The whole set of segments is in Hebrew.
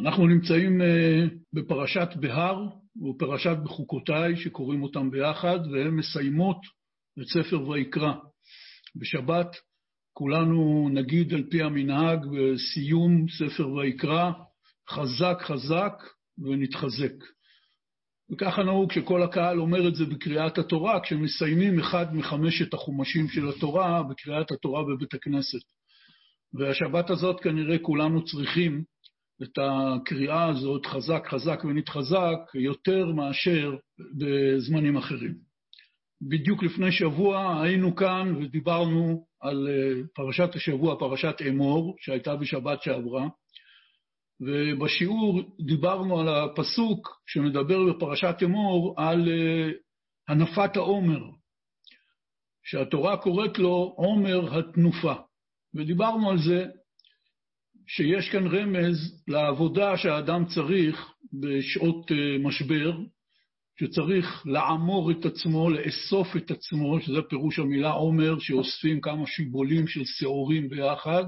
אנחנו נמצאים אה, בפרשת בהר ופרשת בחוקותיי, שקוראים אותם ביחד, והן מסיימות את ספר ויקרא. בשבת כולנו נגיד על פי המנהג בסיום ספר ויקרא, חזק חזק ונתחזק. וככה נהוג שכל הקהל אומר את זה בקריאת התורה, כשמסיימים אחד מחמשת החומשים של התורה בקריאת התורה בבית הכנסת. והשבת הזאת כנראה כולנו צריכים את הקריאה הזאת, חזק חזק ונתחזק, יותר מאשר בזמנים אחרים. בדיוק לפני שבוע היינו כאן ודיברנו על אה, פרשת השבוע, פרשת אמור, שהייתה בשבת שעברה, ובשיעור דיברנו על הפסוק שמדבר בפרשת אמור על אה, הנפת העומר, שהתורה קוראת לו עומר התנופה. ודיברנו על זה שיש כאן רמז לעבודה שהאדם צריך בשעות אה, משבר, שצריך לעמור את עצמו, לאסוף את עצמו, שזה פירוש המילה עומר, שאוספים כמה שיבולים של שעורים ביחד,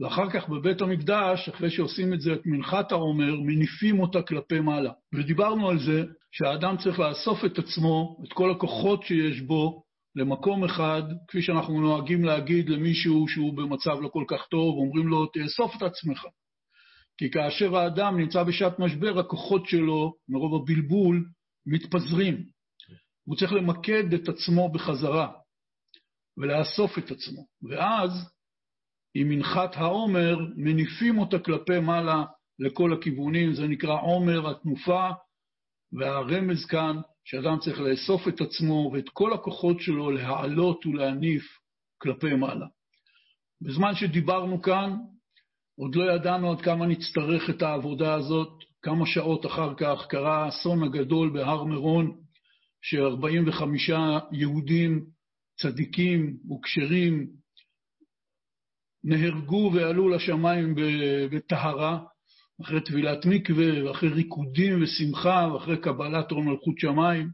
ואחר כך בבית המקדש, אחרי שעושים את זה, את מנחת העומר, מניפים אותה כלפי מעלה. ודיברנו על זה שהאדם צריך לאסוף את עצמו, את כל הכוחות שיש בו, למקום אחד, כפי שאנחנו נוהגים להגיד למישהו שהוא במצב לא כל כך טוב, אומרים לו, תאסוף את עצמך. כי כאשר האדם נמצא בשעת משבר, הכוחות שלו, מרוב הבלבול, מתפזרים. הוא צריך למקד את עצמו בחזרה ולאסוף את עצמו. ואז, עם מנחת העומר, מניפים אותה כלפי מעלה לכל הכיוונים, זה נקרא עומר התנופה, והרמז כאן שאדם צריך לאסוף את עצמו ואת כל הכוחות שלו להעלות ולהניף כלפי מעלה. בזמן שדיברנו כאן, עוד לא ידענו עד כמה נצטרך את העבודה הזאת. כמה שעות אחר כך קרה האסון הגדול בהר מירון, ש-45 יהודים צדיקים וכשרים נהרגו ועלו לשמיים בטהרה, אחרי טבילת מקווה, ואחרי ריקודים ושמחה, ואחרי קבלת עול מלכות שמיים,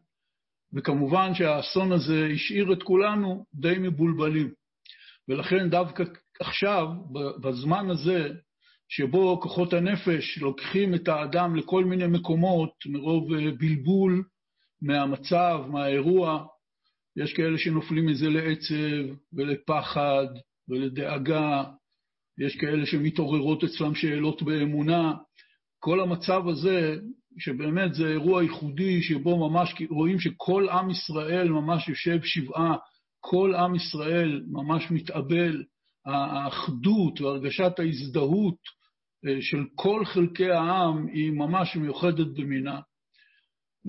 וכמובן שהאסון הזה השאיר את כולנו די מבולבלים. ולכן דווקא עכשיו, בזמן הזה, שבו כוחות הנפש לוקחים את האדם לכל מיני מקומות מרוב אה, בלבול מהמצב, מהאירוע, יש כאלה שנופלים מזה לעצב ולפחד ולדאגה יש כאלה שמתעוררות אצלם שאלות באמונה. כל המצב הזה, שבאמת זה אירוע ייחודי, שבו ממש רואים שכל עם ישראל ממש יושב שבעה, כל עם ישראל ממש מתאבל, האחדות והרגשת ההזדהות אה, של כל חלקי העם היא ממש מיוחדת במינה.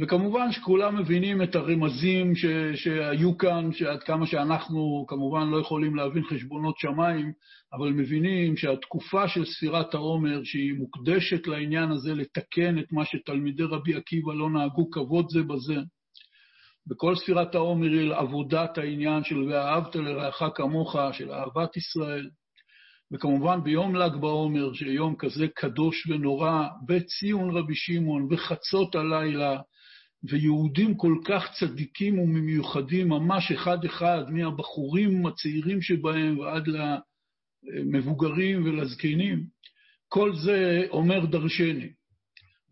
וכמובן שכולם מבינים את הרמזים ש, שהיו כאן, שעד כמה שאנחנו כמובן לא יכולים להבין חשבונות שמיים, אבל מבינים שהתקופה של ספירת העומר, שהיא מוקדשת לעניין הזה לתקן את מה שתלמידי רבי עקיבא לא נהגו כבוד זה בזה. בכל ספירת העומר היא עבודת העניין של ואהבת לרעך כמוך, של אהבת ישראל. וכמובן ביום ל"ג בעומר, שיום כזה קדוש ונורא, בציון רבי שמעון, בחצות הלילה, ויהודים כל כך צדיקים ומיוחדים, ממש אחד-אחד, מהבחורים הצעירים שבהם ועד למבוגרים ולזקנים, כל זה אומר דרשני.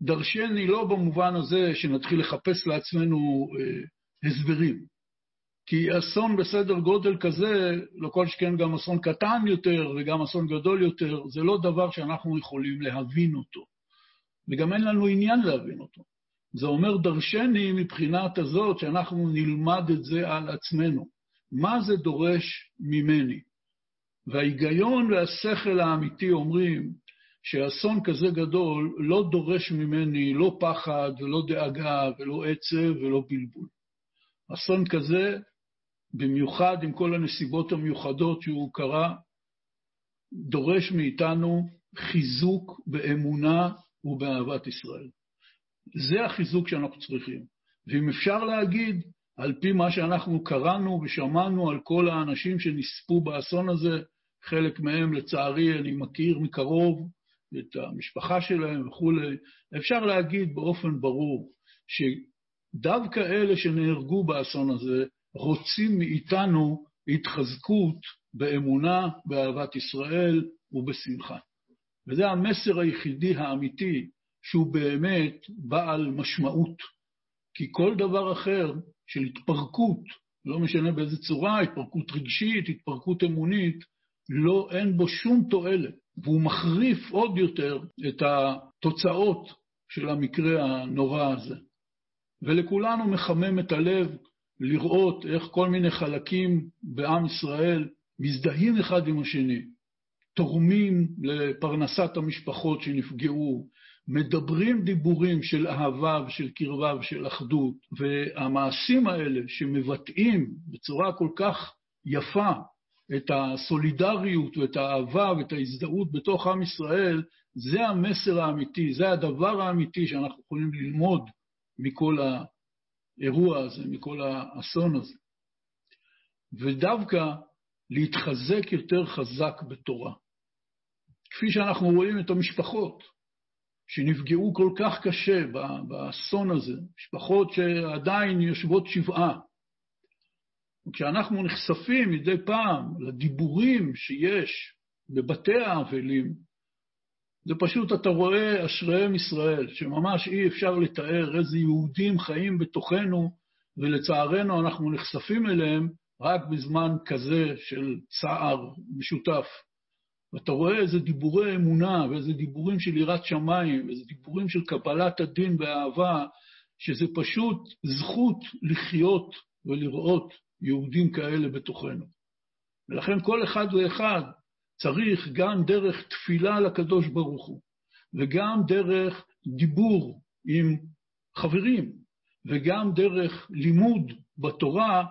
דרשני לא במובן הזה שנתחיל לחפש לעצמנו אה, הסברים, כי אסון בסדר גודל כזה, לא כל שכן גם אסון קטן יותר וגם אסון גדול יותר, זה לא דבר שאנחנו יכולים להבין אותו, וגם אין לנו עניין להבין אותו. זה אומר דרשני מבחינת הזאת שאנחנו נלמד את זה על עצמנו. מה זה דורש ממני? וההיגיון והשכל האמיתי אומרים שאסון כזה גדול לא דורש ממני לא פחד ולא דאגה ולא עצב ולא בלבול. אסון כזה, במיוחד עם כל הנסיבות המיוחדות שהוא קרה, דורש מאיתנו חיזוק באמונה ובאהבת ישראל. זה החיזוק שאנחנו צריכים. ואם אפשר להגיד, על פי מה שאנחנו קראנו ושמענו על כל האנשים שנספו באסון הזה, חלק מהם, לצערי, אני מכיר מקרוב את המשפחה שלהם וכולי, אפשר להגיד באופן ברור שדווקא אלה שנהרגו באסון הזה רוצים מאיתנו התחזקות באמונה, באהבת ישראל ובשמחה. וזה המסר היחידי האמיתי שהוא באמת בעל משמעות. כי כל דבר אחר של התפרקות, לא משנה באיזה צורה, התפרקות רגשית, התפרקות אמונית, לא, אין בו שום תועלת, והוא מחריף עוד יותר את התוצאות של המקרה הנורא הזה. ולכולנו מחמם את הלב לראות איך כל מיני חלקים בעם ישראל מזדהים אחד עם השני, תורמים לפרנסת המשפחות שנפגעו, מדברים דיבורים של אהבה ושל קרבה ושל אחדות, והמעשים האלה שמבטאים בצורה כל כך יפה את הסולידריות ואת האהבה ואת ההזדהות בתוך עם ישראל, זה המסר האמיתי, זה הדבר האמיתי שאנחנו יכולים ללמוד מכל האירוע הזה, מכל האסון הזה. ודווקא להתחזק יותר חזק בתורה. כפי שאנחנו רואים את המשפחות שנפגעו כל כך קשה באסון הזה, משפחות שעדיין יושבות שבעה. וכשאנחנו נחשפים מדי פעם לדיבורים שיש בבתי האבלים, זה פשוט, אתה רואה אשריהם ישראל, שממש אי אפשר לתאר איזה יהודים חיים בתוכנו, ולצערנו אנחנו נחשפים אליהם רק בזמן כזה של צער משותף. ואתה רואה איזה דיבורי אמונה, ואיזה דיבורים של יראת שמיים, ואיזה דיבורים של קבלת הדין באהבה, שזה פשוט זכות לחיות ולראות יהודים כאלה בתוכנו. ולכן כל אחד ואחד צריך גם דרך תפילה לקדוש ברוך הוא, וגם דרך דיבור עם חברים, וגם דרך לימוד בתורה,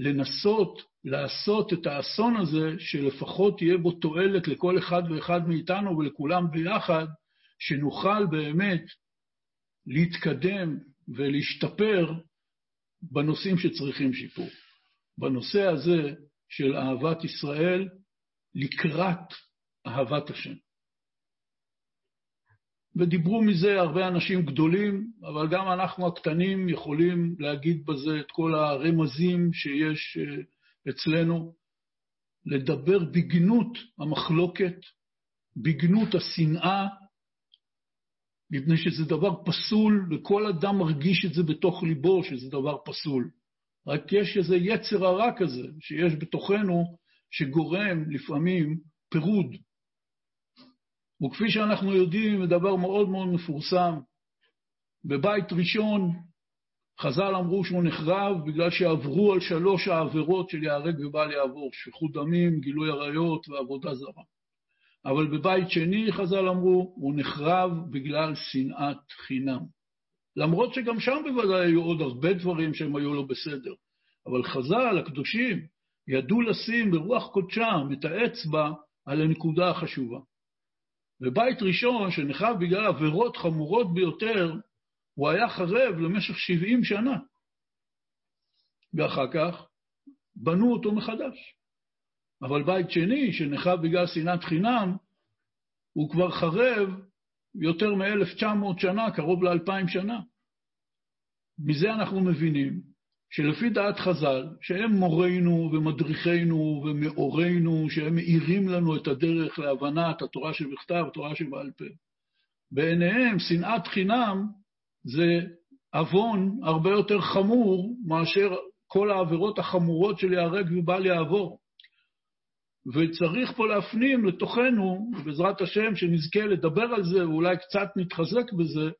לנסות לעשות את האסון הזה, שלפחות תהיה בו תועלת לכל אחד ואחד מאיתנו ולכולם ביחד, שנוכל באמת להתקדם ולהשתפר בנושאים שצריכים שיפור. בנושא הזה של אהבת ישראל לקראת אהבת השם. ודיברו מזה הרבה אנשים גדולים, אבל גם אנחנו הקטנים יכולים להגיד בזה את כל הרמזים שיש אה, אצלנו, לדבר בגנות המחלוקת, בגנות השנאה, מפני שזה דבר פסול, וכל אדם מרגיש את זה בתוך ליבו, שזה דבר פסול. רק יש איזה יצר הרע כזה שיש בתוכנו, שגורם לפעמים פירוד. וכפי שאנחנו יודעים, דבר מאוד מאוד מפורסם, בבית ראשון חז"ל אמרו שהוא נחרב בגלל שעברו על שלוש העבירות של ייהרג ובל יעבור, שפיכות דמים, גילוי עריות ועבודה זרה. אבל בבית שני, חז"ל אמרו, הוא נחרב בגלל שנאת חינם. למרות שגם שם בוודאי היו עוד הרבה דברים שהם היו לא בסדר. אבל חז"ל, הקדושים, ידעו לשים ברוח קודשם את האצבע על הנקודה החשובה. ובית ראשון, שנחרב בגלל עבירות חמורות ביותר, הוא היה חרב למשך 70 שנה. ואחר כך בנו אותו מחדש. אבל בית שני, שנחרב בגלל שנאת חינם, הוא כבר חרב יותר מ-1900 שנה, קרוב ל-2000 שנה. מזה אנחנו מבינים שלפי דעת חז"ל, שהם מורינו ומדריכינו ומאורינו, שהם מאירים לנו את הדרך להבנת התורה שבכתב, התורה שבעל פה, בעיניהם שנאת חינם זה עוון הרבה יותר חמור מאשר כל העבירות החמורות של ייהרג ובל יעבור. וצריך פה להפנים לתוכנו, בעזרת השם, שנזכה לדבר על זה, ואולי קצת נתחזק בזה,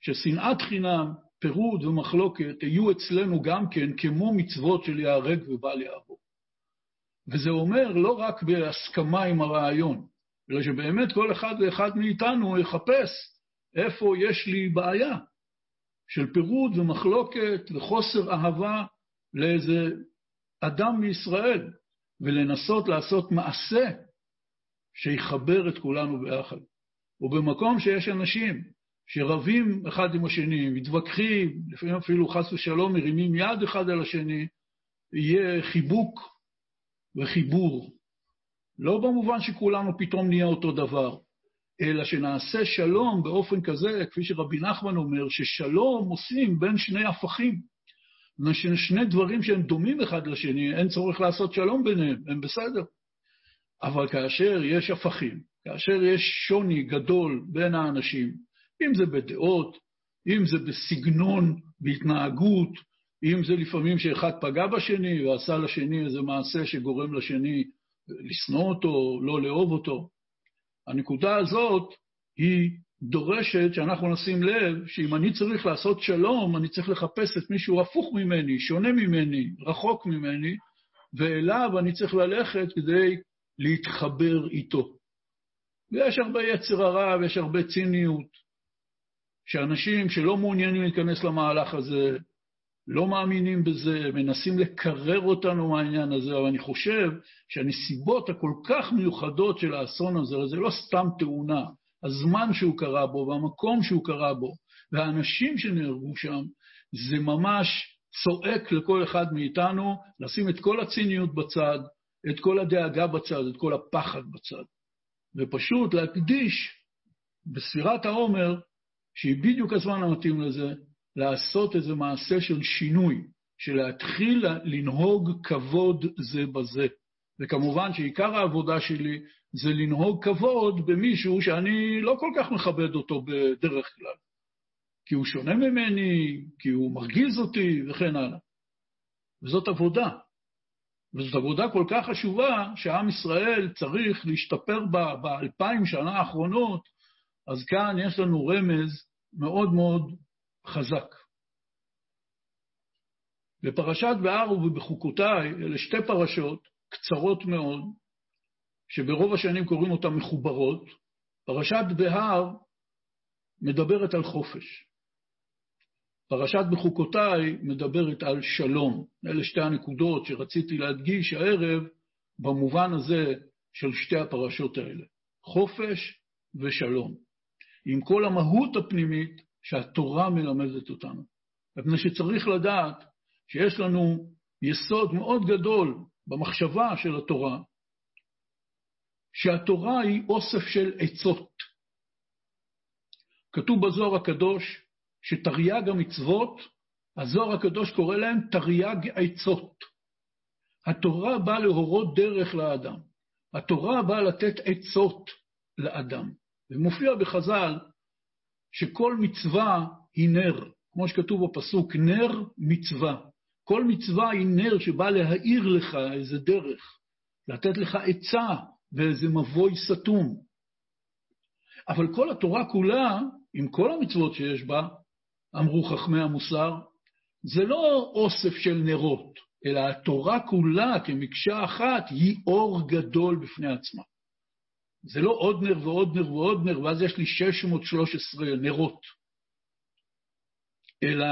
ששנאת חינם, פירוד ומחלוקת יהיו אצלנו גם כן כמו מצוות של ייהרג ובל יעבור. וזה אומר לא רק בהסכמה עם הרעיון, אלא שבאמת כל אחד ואחד מאיתנו יחפש איפה יש לי בעיה של פירוד ומחלוקת וחוסר אהבה לאיזה אדם מישראל, ולנסות לעשות מעשה שיחבר את כולנו ביחד. ובמקום שיש אנשים שרבים אחד עם השני, מתווכחים, לפעמים אפילו חס ושלום מרימים יד אחד על השני, יהיה חיבוק וחיבור. לא במובן שכולנו פתאום נהיה אותו דבר, אלא שנעשה שלום באופן כזה, כפי שרבי נחמן אומר, ששלום עושים בין שני הפכים. שני דברים שהם דומים אחד לשני, אין צורך לעשות שלום ביניהם, הם בסדר. אבל כאשר יש הפכים, כאשר יש שוני גדול בין האנשים, אם זה בדעות, אם זה בסגנון, בהתנהגות, אם זה לפעמים שאחד פגע בשני ועשה לשני איזה מעשה שגורם לשני לשנוא אותו, לא לאהוב אותו. הנקודה הזאת היא דורשת שאנחנו נשים לב שאם אני צריך לעשות שלום, אני צריך לחפש את מישהו הפוך ממני, שונה ממני, רחוק ממני, ואליו אני צריך ללכת כדי להתחבר איתו. ויש הרבה יצר הרע ויש הרבה ציניות, שאנשים שלא מעוניינים להיכנס למהלך הזה, לא מאמינים בזה, מנסים לקרר אותנו מהעניין הזה, אבל אני חושב שהנסיבות הכל כך מיוחדות של האסון הזה, זה לא סתם תאונה, הזמן שהוא קרה בו והמקום שהוא קרה בו והאנשים שנהרגו שם, זה ממש צועק לכל אחד מאיתנו לשים את כל הציניות בצד, את כל הדאגה בצד, את כל הפחד בצד, ופשוט להקדיש בספירת העומר, שהיא בדיוק הזמן המתאים לזה, לעשות איזה מעשה של שינוי, של להתחיל לנהוג כבוד זה בזה. וכמובן שעיקר העבודה שלי זה לנהוג כבוד במישהו שאני לא כל כך מכבד אותו בדרך כלל. כי הוא שונה ממני, כי הוא מרגיז אותי וכן הלאה. וזאת עבודה. וזאת עבודה כל כך חשובה שעם ישראל צריך להשתפר בה באלפיים שנה האחרונות, אז כאן יש לנו רמז מאוד מאוד חזק. בפרשת בהר ובחוקותיי, אלה שתי פרשות קצרות מאוד, שברוב השנים קוראים אותן מחוברות. פרשת בהר מדברת על חופש. פרשת בחוקותיי מדברת על שלום. אלה שתי הנקודות שרציתי להדגיש הערב במובן הזה של שתי הפרשות האלה, חופש ושלום. עם כל המהות הפנימית שהתורה מלמדת אותנו. מפני שצריך לדעת שיש לנו יסוד מאוד גדול במחשבה של התורה, שהתורה היא אוסף של עצות. כתוב בזוהר הקדוש שתרי"ג המצוות, הזוהר הקדוש קורא להם תרי"ג עצות. התורה באה להורות דרך לאדם. התורה באה לתת עצות לאדם. ומופיע בחז"ל שכל מצווה היא נר, כמו שכתוב בפסוק, נר מצווה. כל מצווה היא נר שבא להאיר לך איזה דרך, לתת לך עצה ואיזה מבוי סתום. אבל כל התורה כולה, עם כל המצוות שיש בה, אמרו חכמי המוסר, זה לא אוסף של נרות, אלא התורה כולה כמקשה אחת היא אור גדול בפני עצמה. זה לא עוד נר ועוד נר ועוד נר, ואז יש לי 613 נרות, אלא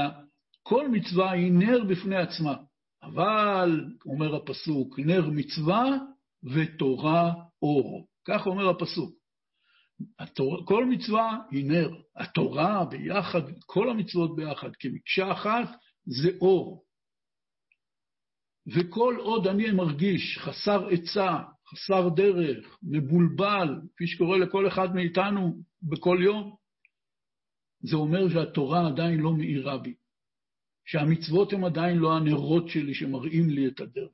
כל מצווה היא נר בפני עצמה. אבל, אומר הפסוק, נר מצווה ותורה אור. כך אומר הפסוק. התורה, כל מצווה היא נר. התורה ביחד, כל המצוות ביחד, כמקשה אחת, זה אור. וכל עוד אני מרגיש חסר עצה, חסר דרך, מבולבל, כפי שקורה לכל אחד מאיתנו בכל יום, זה אומר שהתורה עדיין לא מאירה בי, שהמצוות הן עדיין לא הנרות שלי שמראים לי את הדרך.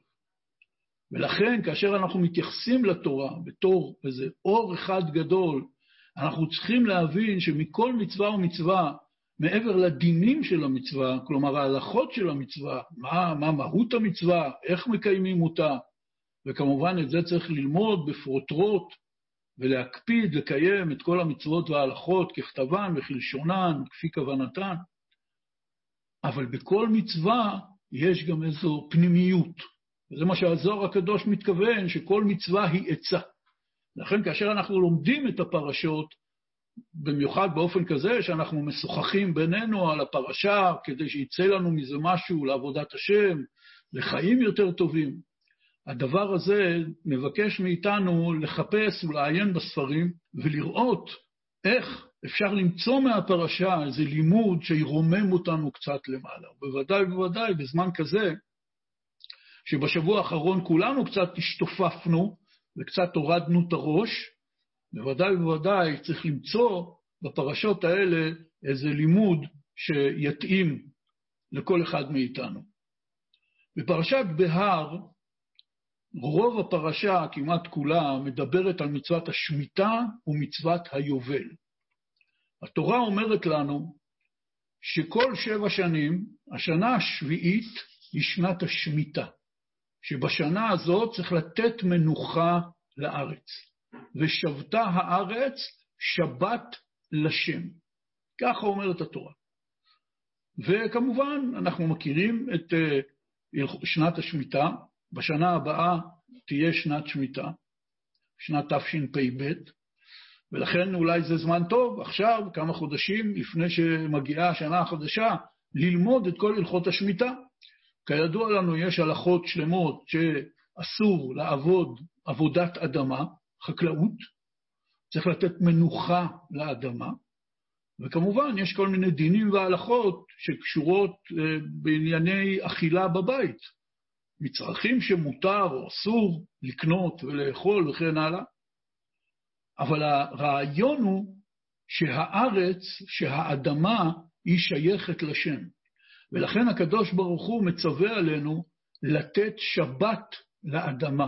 ולכן, כאשר אנחנו מתייחסים לתורה בתור איזה אור אחד גדול, אנחנו צריכים להבין שמכל מצווה ומצווה, מעבר לדינים של המצווה, כלומר ההלכות של המצווה, מה, מה מהות המצווה, איך מקיימים אותה, וכמובן את זה צריך ללמוד בפרוטרוט ולהקפיד לקיים את כל המצוות וההלכות ככתבן וכלשונן, כפי כוונתן. אבל בכל מצווה יש גם איזו פנימיות. וזה מה שהזוהר הקדוש מתכוון, שכל מצווה היא עצה. לכן כאשר אנחנו לומדים את הפרשות, במיוחד באופן כזה שאנחנו משוחחים בינינו על הפרשה, כדי שיצא לנו מזה משהו לעבודת השם, לחיים יותר טובים, הדבר הזה מבקש מאיתנו לחפש ולעיין בספרים ולראות איך אפשר למצוא מהפרשה איזה לימוד שירומם אותנו קצת למעלה. בוודאי ובוודאי בזמן כזה, שבשבוע האחרון כולנו קצת השתופפנו וקצת הורדנו את הראש, בוודאי ובוודאי צריך למצוא בפרשות האלה איזה לימוד שיתאים לכל אחד מאיתנו. בפרשת בהר רוב הפרשה, כמעט כולה, מדברת על מצוות השמיטה ומצוות היובל. התורה אומרת לנו שכל שבע שנים, השנה השביעית היא שנת השמיטה, שבשנה הזאת צריך לתת מנוחה לארץ. ושבתה הארץ שבת לשם. ככה אומרת התורה. וכמובן, אנחנו מכירים את אה, שנת השמיטה, בשנה הבאה תהיה שנת שמיטה, שנת תשפ"ב, ולכן אולי זה זמן טוב, עכשיו, כמה חודשים לפני שמגיעה השנה החדשה, ללמוד את כל הלכות השמיטה. כידוע לנו, יש הלכות שלמות שאסור לעבוד עבודת אדמה, חקלאות, צריך לתת מנוחה לאדמה, וכמובן, יש כל מיני דינים והלכות שקשורות אה, בענייני אכילה בבית, מצרכים שמותר או אסור לקנות ולאכול וכן הלאה. אבל הרעיון הוא שהארץ, שהאדמה, היא שייכת לשם. ולכן הקדוש ברוך הוא מצווה עלינו לתת שבת לאדמה.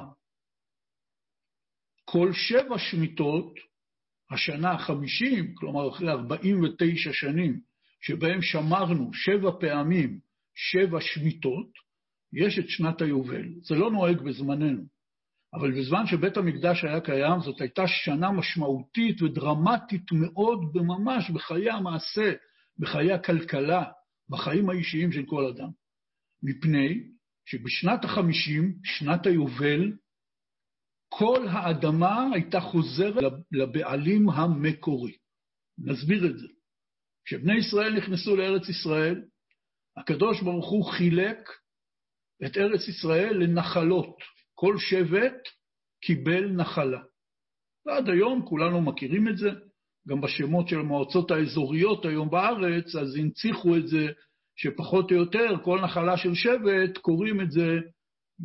כל שבע שמיטות, השנה החמישים, כלומר אחרי 49 שנים, שבהם שמרנו שבע פעמים שבע שמיטות, יש את שנת היובל. זה לא נוהג בזמננו, אבל בזמן שבית המקדש היה קיים, זאת הייתה שנה משמעותית ודרמטית מאוד ממש בחיי המעשה, בחיי הכלכלה, בחיים האישיים של כל אדם. מפני שבשנת החמישים, שנת היובל, כל האדמה הייתה חוזרת לבעלים המקורי. נסביר את זה. כשבני ישראל נכנסו לארץ ישראל, הקדוש ברוך הוא חילק את ארץ ישראל לנחלות. כל שבט קיבל נחלה. ועד היום כולנו מכירים את זה, גם בשמות של המועצות האזוריות היום בארץ, אז הנציחו את זה שפחות או יותר כל נחלה של שבט קוראים את זה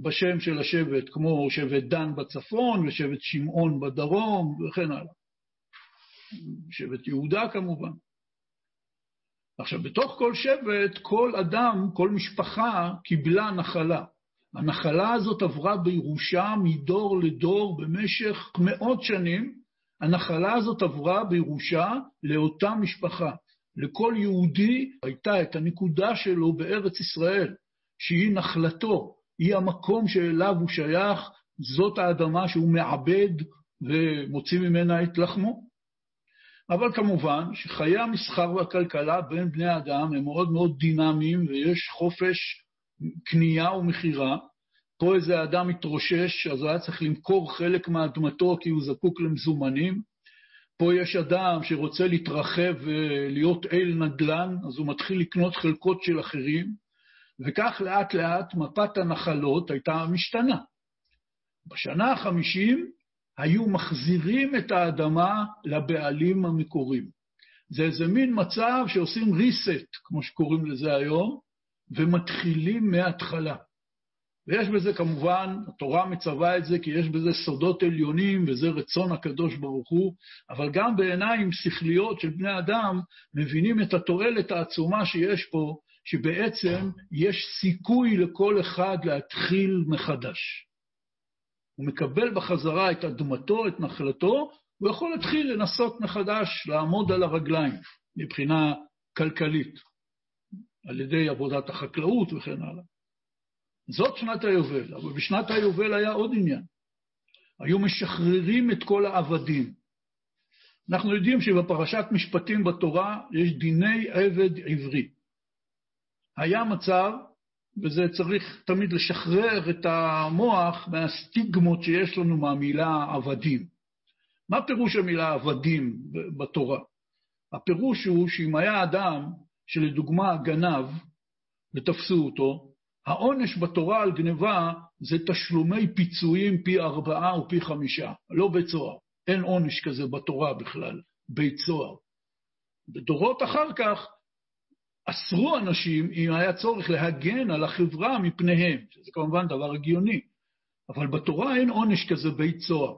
בשם של השבט, כמו שבט דן בצפון ושבט שמעון בדרום וכן הלאה. שבט יהודה כמובן. עכשיו, בתוך כל שבט, כל אדם, כל משפחה קיבלה נחלה. הנחלה הזאת עברה בירושה מדור לדור במשך מאות שנים. הנחלה הזאת עברה בירושה לאותה משפחה. לכל יהודי הייתה את הנקודה שלו בארץ ישראל, שהיא נחלתו, היא המקום שאליו הוא שייך, זאת האדמה שהוא מעבד ומוציא ממנה את לחמו. אבל כמובן שחיי המסחר והכלכלה בין בני האדם הם מאוד מאוד דינמיים ויש חופש קנייה ומכירה. פה איזה אדם מתרושש, אז הוא היה צריך למכור חלק מאדמתו כי הוא זקוק למזומנים. פה יש אדם שרוצה להתרחב ולהיות אל נדל"ן, אז הוא מתחיל לקנות חלקות של אחרים, וכך לאט לאט מפת הנחלות הייתה משתנה. בשנה החמישים היו מחזירים את האדמה לבעלים המקוריים. זה איזה מין מצב שעושים reset, כמו שקוראים לזה היום, ומתחילים מההתחלה. ויש בזה כמובן, התורה מצווה את זה כי יש בזה סודות עליונים וזה רצון הקדוש ברוך הוא, אבל גם בעיניים שכליות של בני אדם מבינים את התועלת העצומה שיש פה, שבעצם יש סיכוי לכל אחד להתחיל מחדש. הוא מקבל בחזרה את אדמתו, את נחלתו, הוא יכול להתחיל לנסות מחדש לעמוד על הרגליים מבחינה כלכלית, על ידי עבודת החקלאות וכן הלאה. זאת שנת היובל, אבל בשנת היובל היה עוד עניין. היו משחררים את כל העבדים. אנחנו יודעים שבפרשת משפטים בתורה יש דיני עבד עברי. היה מצב וזה צריך תמיד לשחרר את המוח מהסטיגמות שיש לנו מהמילה עבדים. מה פירוש המילה עבדים בתורה? הפירוש הוא שאם היה אדם שלדוגמה גנב ותפסו אותו, העונש בתורה על גניבה זה תשלומי פיצויים פי ארבעה או פי חמישה, לא בית סוהר. אין עונש כזה בתורה בכלל, בית סוהר. בדורות אחר כך אסרו אנשים אם היה צורך להגן על החברה מפניהם, שזה כמובן דבר הגיוני, אבל בתורה אין עונש כזה בית סוהר,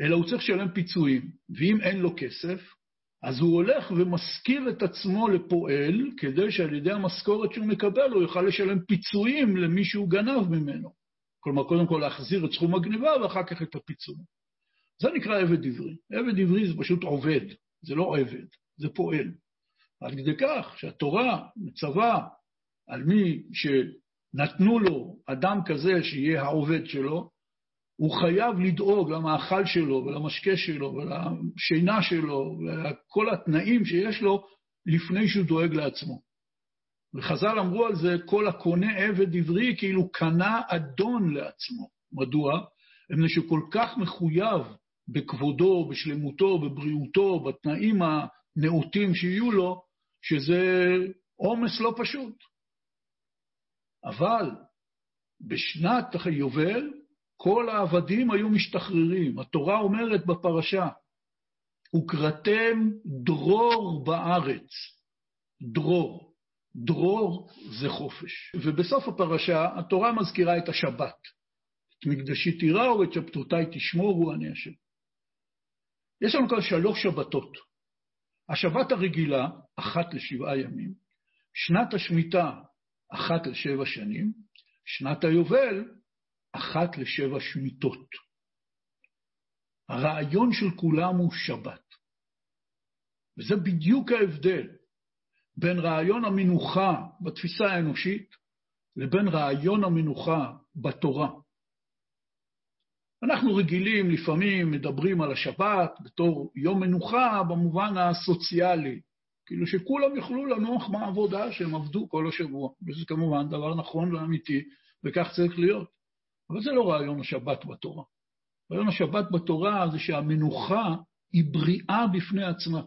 אלא הוא צריך לשלם פיצויים, ואם אין לו כסף, אז הוא הולך ומשכיר את עצמו לפועל, כדי שעל ידי המשכורת שהוא מקבל הוא יוכל לשלם פיצויים למי שהוא גנב ממנו. כלומר, קודם כל להחזיר את סכום הגניבה ואחר כך את הפיצוי. זה נקרא עבד עברי. עבד עברי זה פשוט עובד, זה לא עבד, זה פועל. עד כדי כך שהתורה מצווה על מי שנתנו לו אדם כזה שיהיה העובד שלו, הוא חייב לדאוג למאכל שלו ולמשקה שלו ולשינה שלו ולכל התנאים שיש לו לפני שהוא דואג לעצמו. וחז"ל אמרו על זה, כל הקונה עבד עברי כאילו קנה אדון לעצמו. מדוע? מפני שכל כך מחויב בכבודו, בשלמותו, בבריאותו, בתנאים הנאותים שיהיו לו, שזה עומס לא פשוט. אבל בשנת היובל כל העבדים היו משתחררים. התורה אומרת בפרשה, וקראתם דרור בארץ. דרור. דרור זה חופש. ובסוף הפרשה התורה מזכירה את השבת. את מקדשי תיראו ואת שבתותיי תשמורו, אני השם. יש לנו כאן שלוש שבתות. השבת הרגילה, אחת לשבעה ימים, שנת השמיטה, אחת לשבע שנים, שנת היובל, אחת לשבע שמיטות. הרעיון של כולם הוא שבת. וזה בדיוק ההבדל בין רעיון המנוחה בתפיסה האנושית לבין רעיון המנוחה בתורה. אנחנו רגילים, לפעמים מדברים על השבת בתור יום מנוחה במובן הסוציאלי, כאילו שכולם יוכלו לנוח מהעבודה שהם עבדו כל השבוע, וזה כמובן דבר נכון ואמיתי, וכך צריך להיות. אבל זה לא רעיון השבת בתורה. רעיון השבת בתורה זה שהמנוחה היא בריאה בפני עצמה.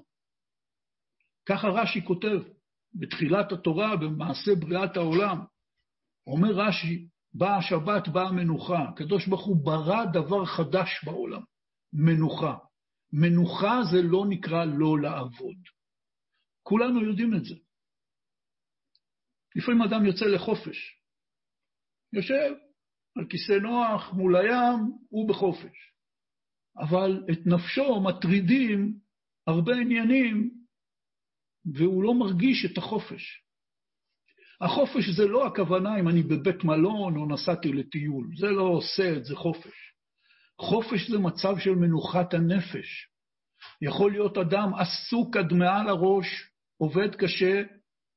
ככה רש"י כותב בתחילת התורה, במעשה בריאת העולם. אומר רש"י, באה השבת, באה המנוחה. הקדוש ברוך הוא ברא דבר חדש בעולם, מנוחה. מנוחה זה לא נקרא לא לעבוד. כולנו יודעים את זה. לפעמים אדם יוצא לחופש, יושב על כיסא נוח מול הים, הוא בחופש. אבל את נפשו מטרידים הרבה עניינים, והוא לא מרגיש את החופש. החופש זה לא הכוונה אם אני בבית מלון או נסעתי לטיול, זה לא עושה את זה חופש. חופש זה מצב של מנוחת הנפש. יכול להיות אדם עסוק עד מעל הראש, עובד קשה,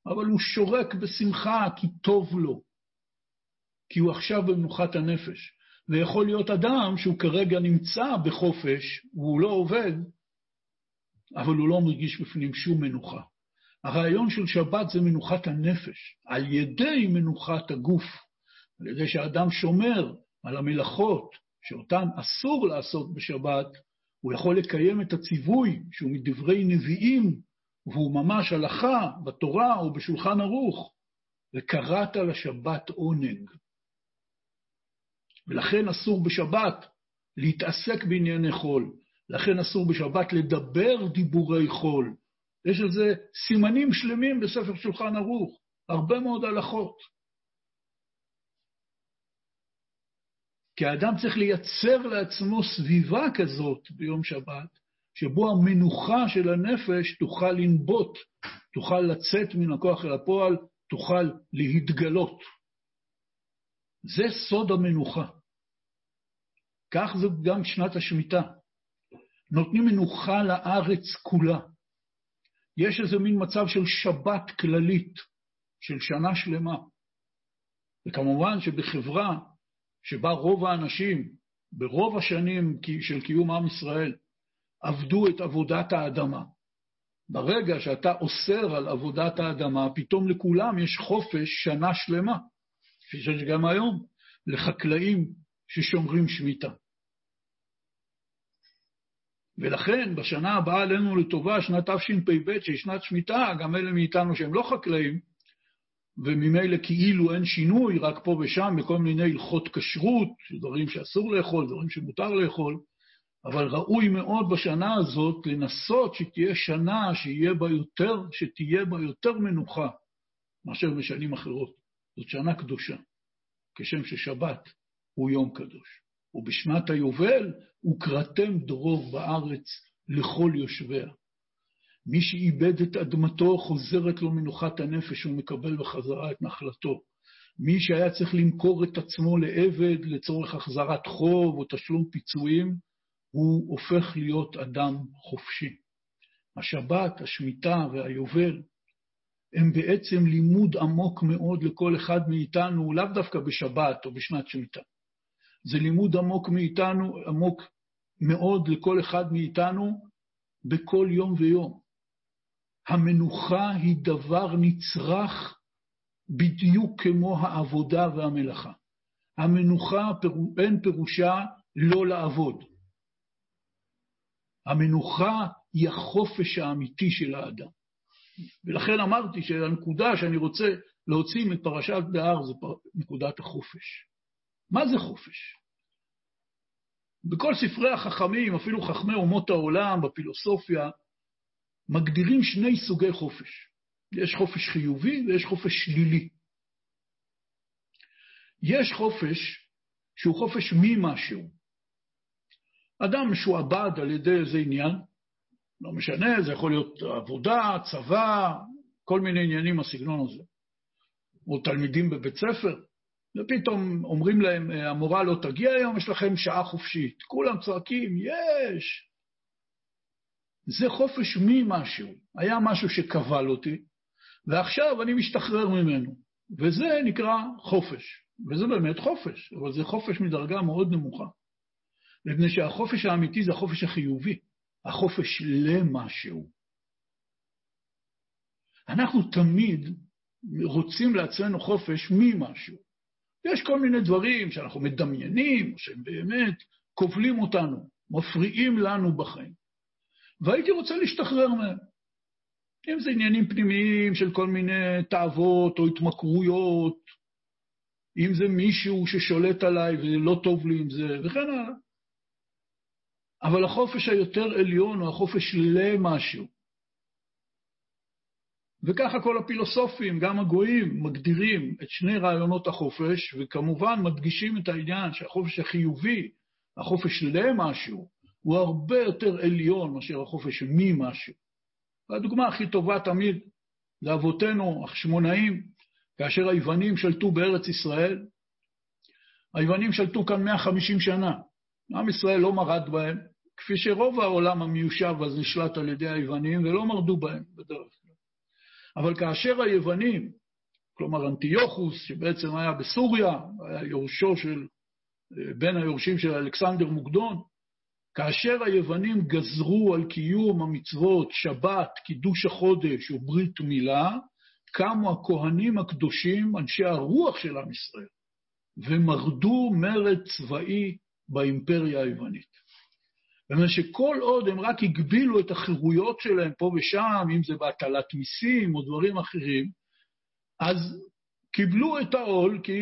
אבל הוא שורק בשמחה כי טוב לו, כי הוא עכשיו במנוחת הנפש. ויכול להיות אדם שהוא כרגע נמצא בחופש, והוא לא עובד, אבל הוא לא מרגיש בפנים שום מנוחה. הרעיון של שבת זה מנוחת הנפש, על ידי מנוחת הגוף, על ידי שאדם שומר על המלאכות שאותן אסור לעשות בשבת, הוא יכול לקיים את הציווי שהוא מדברי נביאים, והוא ממש הלכה בתורה או בשולחן ערוך, וקראת לשבת עונג. ולכן אסור בשבת להתעסק בענייני חול, לכן אסור בשבת לדבר דיבורי חול, יש זה סימנים שלמים בספר שולחן ערוך, הרבה מאוד הלכות. כי האדם צריך לייצר לעצמו סביבה כזאת ביום שבת, שבו המנוחה של הנפש תוכל לנבוט, תוכל לצאת מן הכוח אל הפועל, תוכל להתגלות. זה סוד המנוחה. כך זה גם שנת השמיטה. נותנים מנוחה לארץ כולה. יש איזה מין מצב של שבת כללית, של שנה שלמה. וכמובן שבחברה שבה רוב האנשים, ברוב השנים של קיום עם ישראל, עבדו את עבודת האדמה. ברגע שאתה אוסר על עבודת האדמה, פתאום לכולם יש חופש שנה שלמה, כפי שיש גם היום, לחקלאים ששומרים שמיטה. ולכן בשנה הבאה עלינו לטובה, שנת תשפ"ב, שהיא שנת שמיטה, גם אלה מאיתנו שהם לא חקלאים, וממילא כאילו אין שינוי, רק פה ושם בכל מיני הלכות כשרות, דברים שאסור לאכול, דברים שמותר לאכול, אבל ראוי מאוד בשנה הזאת לנסות שתהיה שנה שיהיה בה יותר, שתהיה בה יותר מנוחה מאשר בשנים אחרות. זאת שנה קדושה, כשם ששבת הוא יום קדוש. ובשנת היובל וקראתם דרור בארץ לכל יושביה. מי שאיבד את אדמתו, חוזרת לו מנוחת הנפש, הוא מקבל בחזרה את נחלתו. מי שהיה צריך למכור את עצמו לעבד לצורך החזרת חוב או תשלום פיצויים, הוא הופך להיות אדם חופשי. השבת, השמיטה והיובל הם בעצם לימוד עמוק מאוד לכל אחד מאיתנו, לאו דווקא בשבת או בשנת שמיטה. זה לימוד עמוק מאיתנו, עמוק מאוד לכל אחד מאיתנו בכל יום ויום. המנוחה היא דבר נצרך בדיוק כמו העבודה והמלאכה. המנוחה אין פירושה לא לעבוד. המנוחה היא החופש האמיתי של האדם. ולכן אמרתי שהנקודה שאני רוצה להוציא מפרשת בהר זה נקודת החופש. מה זה חופש? בכל ספרי החכמים, אפילו חכמי אומות העולם, בפילוסופיה, מגדירים שני סוגי חופש. יש חופש חיובי ויש חופש שלילי. יש חופש שהוא חופש ממשהו. אדם משועבד על ידי איזה עניין, לא משנה, זה יכול להיות עבודה, צבא, כל מיני עניינים בסגנון הזה. או תלמידים בבית ספר, ופתאום אומרים להם, המורה לא תגיע היום, יש לכם שעה חופשית. כולם צועקים, יש. זה חופש ממשהו. היה משהו שכבל אותי, ועכשיו אני משתחרר ממנו. וזה נקרא חופש. וזה באמת חופש, אבל זה חופש מדרגה מאוד נמוכה. מפני שהחופש האמיתי זה החופש החיובי, החופש למשהו. אנחנו תמיד רוצים לעצמנו חופש ממשהו. יש כל מיני דברים שאנחנו מדמיינים, שהם באמת כובלים אותנו, מפריעים לנו בחיים. והייתי רוצה להשתחרר מהם. אם זה עניינים פנימיים של כל מיני תאוות או התמכרויות, אם זה מישהו ששולט עליי ולא טוב לי עם זה, וכן הלאה. אבל החופש היותר עליון הוא החופש למשהו. וככה כל הפילוסופים, גם הגויים, מגדירים את שני רעיונות החופש, וכמובן מדגישים את העניין שהחופש החיובי, החופש למשהו, הוא הרבה יותר עליון מאשר החופש ממשהו. והדוגמה הכי טובה תמיד לאבותינו החשמונאים, כאשר היוונים שלטו בארץ ישראל. היוונים שלטו כאן 150 שנה. עם ישראל לא מרד בהם, כפי שרוב העולם המיושב אז נשלט על ידי היוונים ולא מרדו בהם בדרך כלל. אבל כאשר היוונים, כלומר אנטיוכוס, שבעצם היה בסוריה, היה יורשו של, בין היורשים של אלכסנדר מוקדון, כאשר היוונים גזרו על קיום המצוות, שבת, קידוש החודש וברית מילה, קמו הכהנים הקדושים, אנשי הרוח של עם ישראל, ומרדו מרד צבאי באימפריה היוונית. זאת שכל עוד הם רק הגבילו את החירויות שלהם פה ושם, אם זה בהטלת מיסים או דברים אחרים, אז קיבלו את העול, כי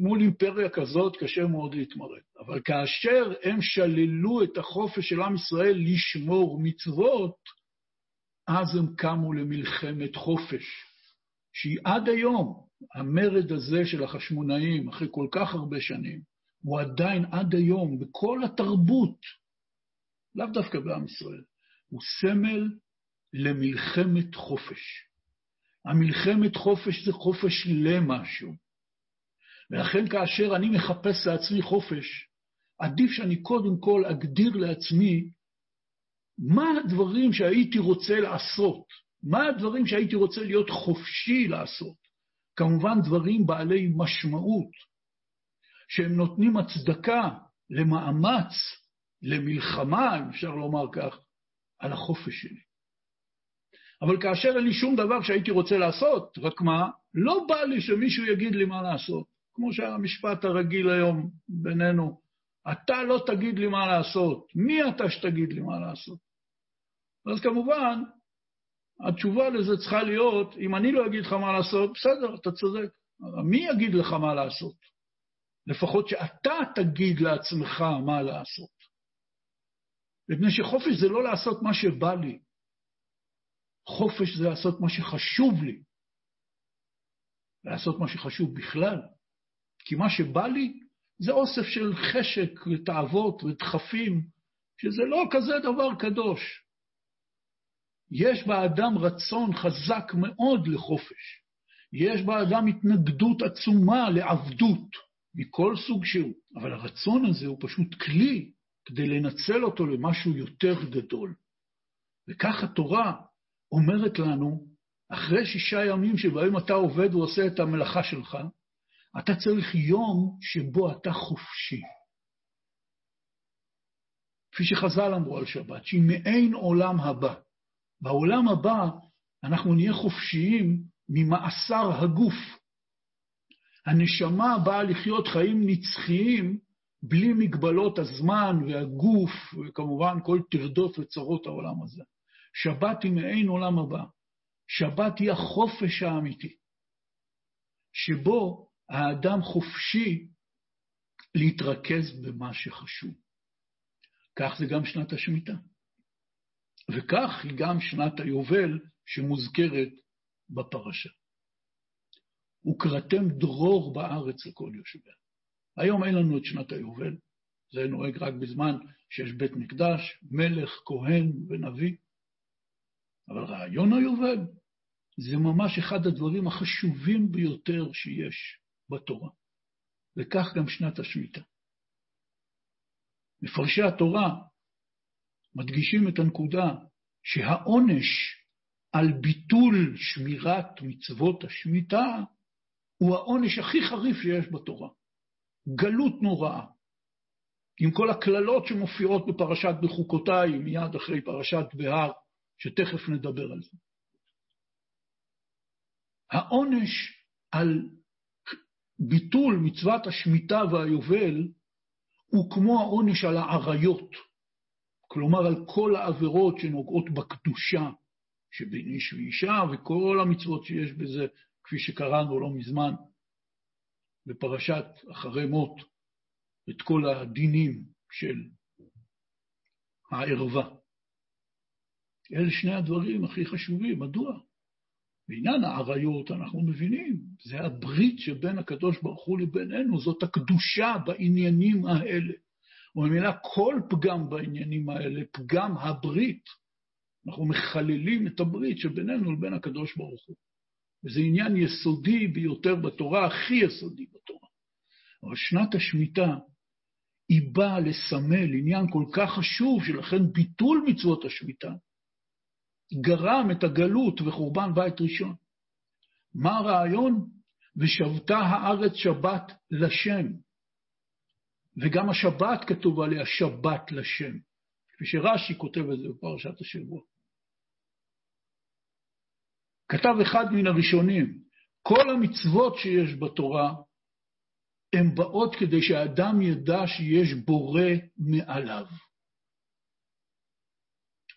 מול אימפריה כזאת קשה מאוד להתמרד. אבל כאשר הם שללו את החופש של עם ישראל לשמור מצוות, אז הם קמו למלחמת חופש, שהיא עד היום, המרד הזה של החשמונאים, אחרי כל כך הרבה שנים, הוא עדיין עד היום, בכל התרבות, לאו דווקא בעם ישראל, הוא סמל למלחמת חופש. המלחמת חופש זה חופש למשהו. ולכן כאשר אני מחפש לעצמי חופש, עדיף שאני קודם כל אגדיר לעצמי מה הדברים שהייתי רוצה לעשות, מה הדברים שהייתי רוצה להיות חופשי לעשות. כמובן דברים בעלי משמעות, שהם נותנים הצדקה למאמץ, למלחמה, אם אפשר לומר כך, על החופש שלי. אבל כאשר אין לי שום דבר שהייתי רוצה לעשות, רק מה, לא בא לי שמישהו יגיד לי מה לעשות. כמו שהמשפט הרגיל היום בינינו, אתה לא תגיד לי מה לעשות, מי אתה שתגיד לי מה לעשות? אז כמובן, התשובה לזה צריכה להיות, אם אני לא אגיד לך מה לעשות, בסדר, אתה צודק. מי יגיד לך מה לעשות? לפחות שאתה תגיד לעצמך מה לעשות. מפני שחופש זה לא לעשות מה שבא לי, חופש זה לעשות מה שחשוב לי, לעשות מה שחשוב בכלל. כי מה שבא לי זה אוסף של חשק ותאוות ודחפים, שזה לא כזה דבר קדוש. יש באדם רצון חזק מאוד לחופש. יש באדם התנגדות עצומה לעבדות מכל סוג שהוא, אבל הרצון הזה הוא פשוט כלי כדי לנצל אותו למשהו יותר גדול. וכך התורה אומרת לנו, אחרי שישה ימים שבהם אתה עובד ועושה את המלאכה שלך, אתה צריך יום שבו אתה חופשי. כפי שחז"ל אמרו על שבת, שהיא מעין עולם הבא. בעולם הבא אנחנו נהיה חופשיים ממאסר הגוף. הנשמה באה לחיות חיים נצחיים בלי מגבלות הזמן והגוף, וכמובן כל טרדות וצרות העולם הזה. שבת היא מעין עולם הבא. שבת היא החופש האמיתי, שבו האדם חופשי להתרכז במה שחשוב. כך זה גם שנת השמיטה. וכך היא גם שנת היובל שמוזכרת בפרשה. וקראתם דרור בארץ לכל יושביה. היום אין לנו את שנת היובל, זה נוהג רק בזמן שיש בית מקדש, מלך, כהן ונביא. אבל רעיון היובל זה ממש אחד הדברים החשובים ביותר שיש בתורה, וכך גם שנת השמיטה. מפרשי התורה מדגישים את הנקודה שהעונש על ביטול שמירת מצוות השמיטה הוא העונש הכי חריף שיש בתורה. גלות נוראה. עם כל הקללות שמופיעות בפרשת בחוקותיי, מיד אחרי פרשת בהר, שתכף נדבר על זה. העונש על ביטול מצוות השמיטה והיובל הוא כמו העונש על העריות, כלומר על כל העבירות שנוגעות בקדושה שבין איש ואישה וכל המצוות שיש בזה, כפי שקראנו לא מזמן בפרשת אחרי מות, את כל הדינים של הערווה. אלה שני הדברים הכי חשובים. מדוע? בעניין העריות אנחנו מבינים, זה הברית שבין הקדוש ברוך הוא לבינינו, זאת הקדושה בעניינים האלה. וממילא כל פגם בעניינים האלה, פגם הברית, אנחנו מחללים את הברית שבינינו לבין הקדוש ברוך הוא. וזה עניין יסודי ביותר בתורה, הכי יסודי בתורה. אבל שנת השמיטה, היא באה לסמל עניין כל כך חשוב, שלכן ביטול מצוות השמיטה גרם את הגלות וחורבן בית ראשון. מה הרעיון? ושבתה הארץ שבת לשם. וגם השבת כתוב עליה שבת לשם, כפי שרש"י כותב את זה בפרשת השבוע. כתב אחד מן הראשונים, כל המצוות שיש בתורה הן באות כדי שהאדם ידע שיש בורא מעליו.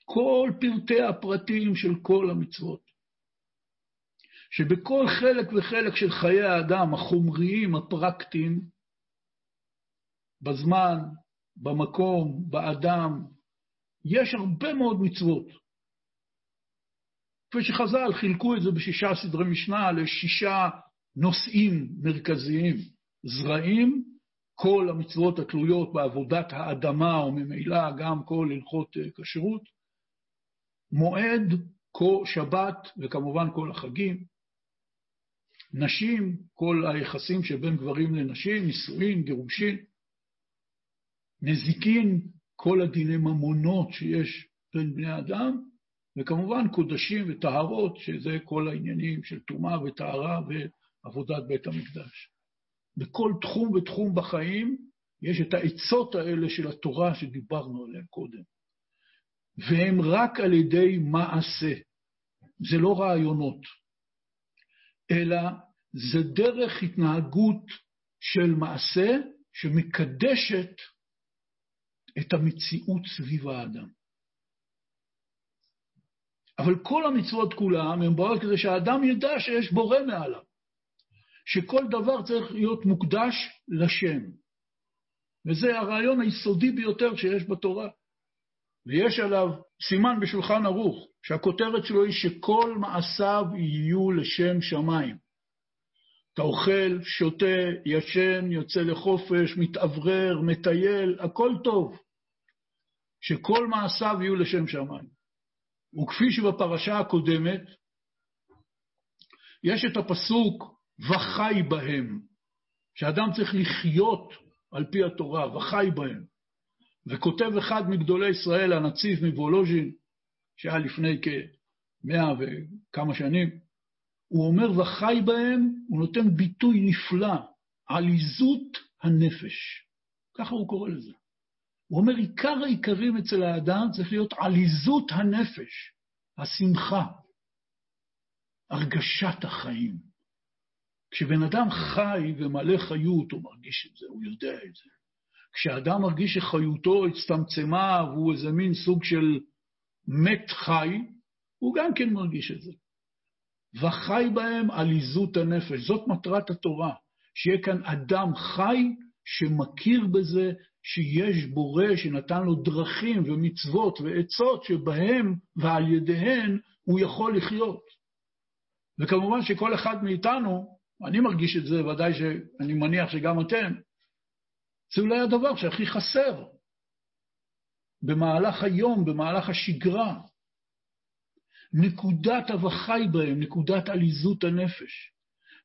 כל פרטי הפרטים של כל המצוות. שבכל חלק וחלק של חיי האדם, החומריים, הפרקטיים, בזמן, במקום, באדם, יש הרבה מאוד מצוות. כפי שחז"ל חילקו את זה בשישה סדרי משנה לשישה נושאים מרכזיים, זרעים, כל המצוות התלויות בעבודת האדמה, וממילא גם כל הלכות אה, כשרות, מועד, שבת וכמובן כל החגים, נשים, כל היחסים שבין גברים לנשים, נישואין, גירושין, נזיקין, כל הדיני ממונות שיש בין בני אדם, וכמובן קודשים וטהרות, שזה כל העניינים של טומאה וטהרה ועבודת בית המקדש. בכל תחום ותחום בחיים יש את העצות האלה של התורה שדיברנו עליהן קודם. והם רק על ידי מעשה. זה לא רעיונות, אלא זה דרך התנהגות של מעשה שמקדשת את המציאות סביב האדם. אבל כל המצוות כולם הן באות כדי שהאדם ידע שיש בורא מעליו, שכל דבר צריך להיות מוקדש לשם. וזה הרעיון היסודי ביותר שיש בתורה. ויש עליו סימן בשולחן ערוך, שהכותרת שלו היא שכל מעשיו יהיו לשם שמיים. אתה אוכל, שותה, ישן, יוצא לחופש, מתאוורר, מטייל, הכל טוב. שכל מעשיו יהיו לשם שמיים. וכפי שבפרשה הקודמת, יש את הפסוק וחי בהם, שאדם צריך לחיות על פי התורה, וחי בהם. וכותב אחד מגדולי ישראל, הנציב מוולוז'ין, שהיה לפני כמאה וכמה שנים, הוא אומר וחי בהם, הוא נותן ביטוי נפלא, עליזות הנפש. ככה הוא קורא לזה. הוא אומר, עיקר העיקרים אצל האדם צריך להיות עליזות הנפש, השמחה, הרגשת החיים. כשבן אדם חי ומלא חיות, הוא מרגיש את זה, הוא יודע את זה. כשאדם מרגיש שחיותו הצטמצמה והוא איזה מין סוג של מת חי, הוא גם כן מרגיש את זה. וחי בהם עליזות הנפש. זאת מטרת התורה, שיהיה כאן אדם חי שמכיר בזה שיש בורא שנתן לו דרכים ומצוות ועצות שבהם ועל ידיהן הוא יכול לחיות. וכמובן שכל אחד מאיתנו, אני מרגיש את זה, ודאי שאני מניח שגם אתם, זה אולי הדבר שהכי חסר במהלך היום, במהלך השגרה. נקודת הווחי בהם, נקודת עליזות הנפש.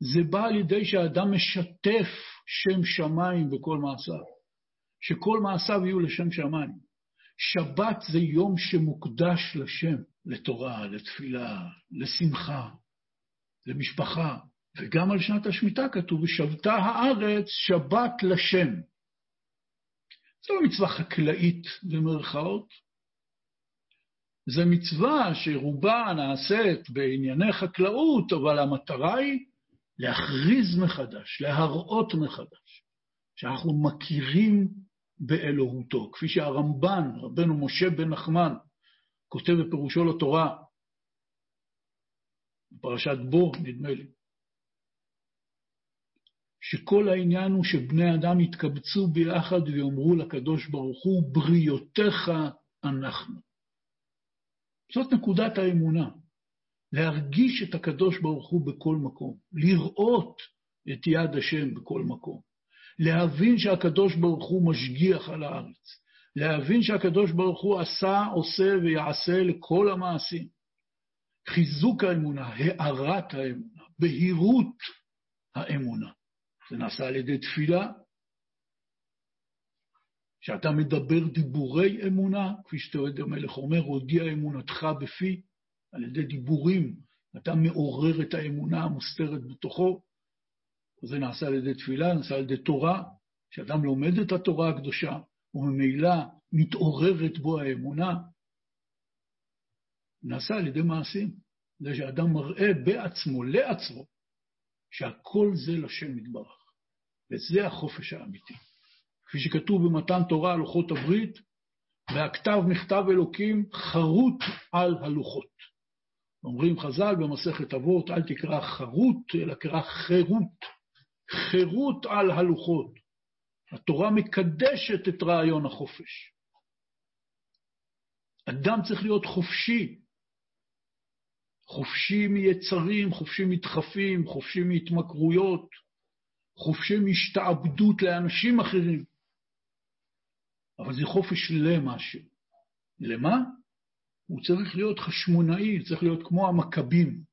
זה בא על ידי שהאדם משתף שם שמיים בכל מעשיו, שכל מעשיו יהיו לשם שמיים. שבת זה יום שמוקדש לשם, לתורה, לתפילה, לשמחה, למשפחה, וגם על שנת השמיטה כתוב, ושבתה הארץ שבת לשם. זו לא מצווה חקלאית במרכאות, זו מצווה שרובה נעשית בענייני חקלאות, אבל המטרה היא להכריז מחדש, להראות מחדש, שאנחנו מכירים באלוהותו, כפי שהרמב"ן, רבנו משה בן נחמן, כותב בפירושו לתורה, בפרשת בו, נדמה לי, שכל העניין הוא שבני אדם יתקבצו ביחד ויאמרו לקדוש ברוך הוא, בריותיך אנחנו. זאת נקודת האמונה. להרגיש את הקדוש ברוך הוא בכל מקום, לראות את יד השם בכל מקום, להבין שהקדוש ברוך הוא משגיח על הארץ, להבין שהקדוש ברוך הוא עשה, עושה ויעשה לכל המעשים. חיזוק האמונה, הארת האמונה, בהירות האמונה. זה נעשה על ידי תפילה, שאתה מדבר דיבורי אמונה, כפי שתועד המלך אומר, הודיע אמונתך בפי, על ידי דיבורים, אתה מעורר את האמונה המוסתרת בתוכו. זה נעשה על ידי תפילה, נעשה על ידי תורה, כשאדם לומד את התורה הקדושה, וממילא מתעוררת בו האמונה, נעשה על ידי מעשים. זה שאדם מראה בעצמו, לעצמו, שהכל זה לשם יתברך. וזה החופש האמיתי. כפי שכתוב במתן תורה על לוחות הברית, והכתב מכתב אלוקים חרוט על הלוחות. אומרים חז"ל במסכת אבות, אל תקרא חרוט, אלא קרא חירות. חירות על הלוחות. התורה מקדשת את רעיון החופש. אדם צריך להיות חופשי. חופשי מיצרים, חופשי מדחפים, חופשי מהתמכרויות, חופשי מהשתעבדות לאנשים אחרים. אבל זה חופש למשהו. למה? הוא צריך להיות חשמונאי, צריך להיות כמו המכבים.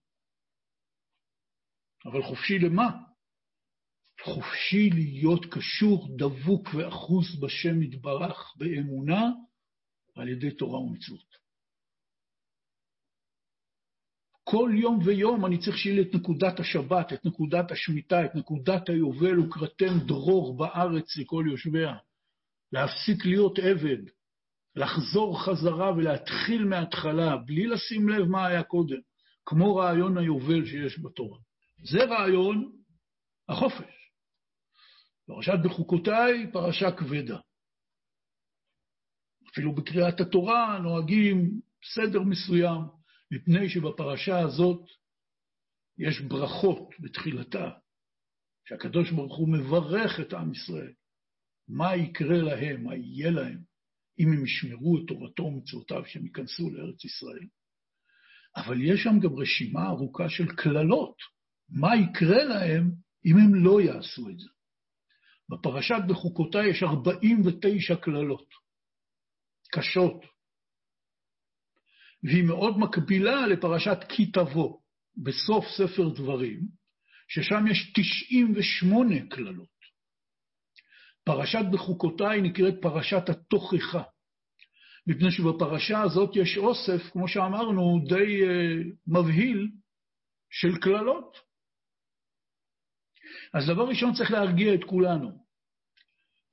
אבל חופשי למה? חופשי להיות קשור, דבוק ואחוז בשם יתברך באמונה על ידי תורה ומצוות. כל יום ויום אני צריך שיהיה לי את נקודת השבת, את נקודת השמיטה, את נקודת היובל, וקראתם דרור בארץ לכל יושביה. להפסיק להיות עבד, לחזור חזרה ולהתחיל מההתחלה, בלי לשים לב מה היה קודם, כמו רעיון היובל שיש בתורה. זה רעיון החופש. פרשת בחוקותיי, פרשה כבדה. אפילו בקריאת התורה נוהגים סדר מסוים, מפני שבפרשה הזאת יש ברכות בתחילתה, שהקדוש ברוך הוא מברך את עם ישראל. מה יקרה להם, מה יהיה להם, אם הם ישמרו את תורתו ומצוותיו שהם ייכנסו לארץ ישראל. אבל יש שם גם רשימה ארוכה של קללות, מה יקרה להם אם הם לא יעשו את זה. בפרשת בחוקותיי יש 49 קללות, קשות, והיא מאוד מקבילה לפרשת כי תבוא. בסוף ספר דברים, ששם יש 98 קללות. פרשת בחוקותיי נקראת פרשת התוכחה, מפני שבפרשה הזאת יש אוסף, כמו שאמרנו, די uh, מבהיל של קללות. אז דבר ראשון צריך להרגיע את כולנו.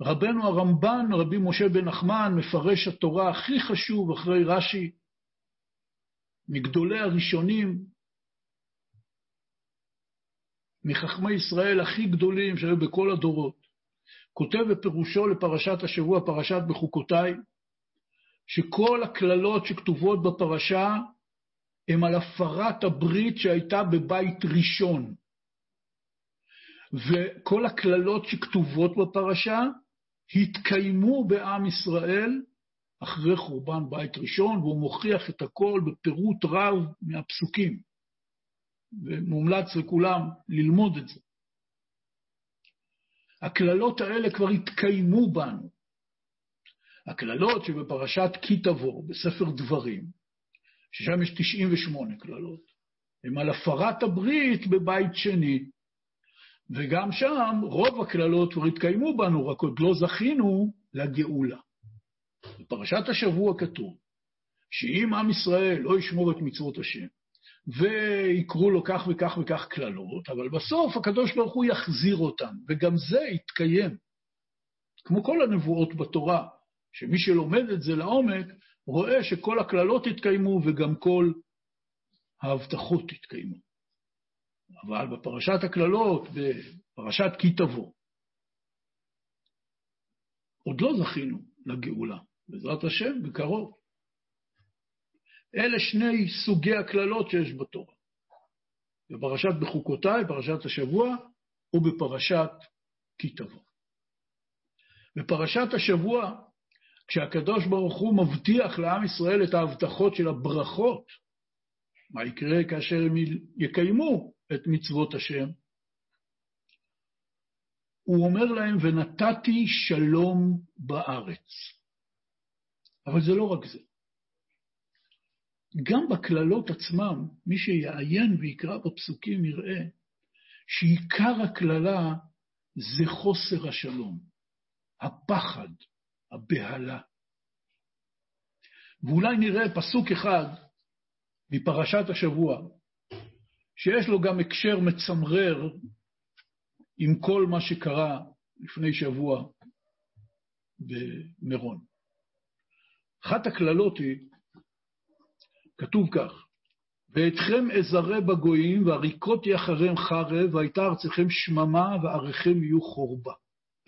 רבנו הרמב"ן, רבי משה בן נחמן, מפרש התורה הכי חשוב אחרי רש"י, מגדולי הראשונים, מחכמי ישראל הכי גדולים שהיו בכל הדורות, כותב בפירושו לפרשת השבוע, פרשת בחוקותיי, שכל הקללות שכתובות בפרשה הם על הפרת הברית שהייתה בבית ראשון. וכל הקללות שכתובות בפרשה התקיימו בעם ישראל אחרי חורבן בית ראשון, והוא מוכיח את הכל בפירוט רב מהפסוקים. ומומלץ לכולם ללמוד את זה. הקללות האלה כבר התקיימו בנו. הקללות שבפרשת כי תבוא, בספר דברים, ששם יש 98 קללות, הן על הפרת הברית בבית שני. וגם שם רוב הקללות כבר התקיימו בנו, רק עוד לא זכינו לגאולה. בפרשת השבוע כתוב שאם עם ישראל לא ישמור את מצוות השם, ויקרו לו כך וכך וכך קללות, אבל בסוף הקדוש ברוך הוא יחזיר אותם, וגם זה יתקיים. כמו כל הנבואות בתורה, שמי שלומד את זה לעומק, רואה שכל הקללות התקיימו וגם כל ההבטחות התקיימו. אבל בפרשת הקללות, בפרשת כי תבוא, עוד לא זכינו לגאולה. בעזרת השם, בקרוב. אלה שני סוגי הקללות שיש בתורה. בפרשת בחוקותיי, פרשת השבוע, ובפרשת כי תבוא. בפרשת השבוע, כשהקדוש ברוך הוא מבטיח לעם ישראל את ההבטחות של הברכות, מה יקרה כאשר הם יקיימו את מצוות השם? הוא אומר להם, ונתתי שלום בארץ. אבל זה לא רק זה. גם בקללות עצמם, מי שיעיין ויקרא בפסוקים יראה שעיקר הקללה זה חוסר השלום, הפחד, הבהלה. ואולי נראה פסוק אחד מפרשת השבוע, שיש לו גם הקשר מצמרר עם כל מה שקרה לפני שבוע במירון. אחת הקללות היא, כתוב כך, ואתכם אזרה בגויים, ועריקותי אחריהם חרב, והייתה ארציכם שממה, ועריכם יהיו חורבה.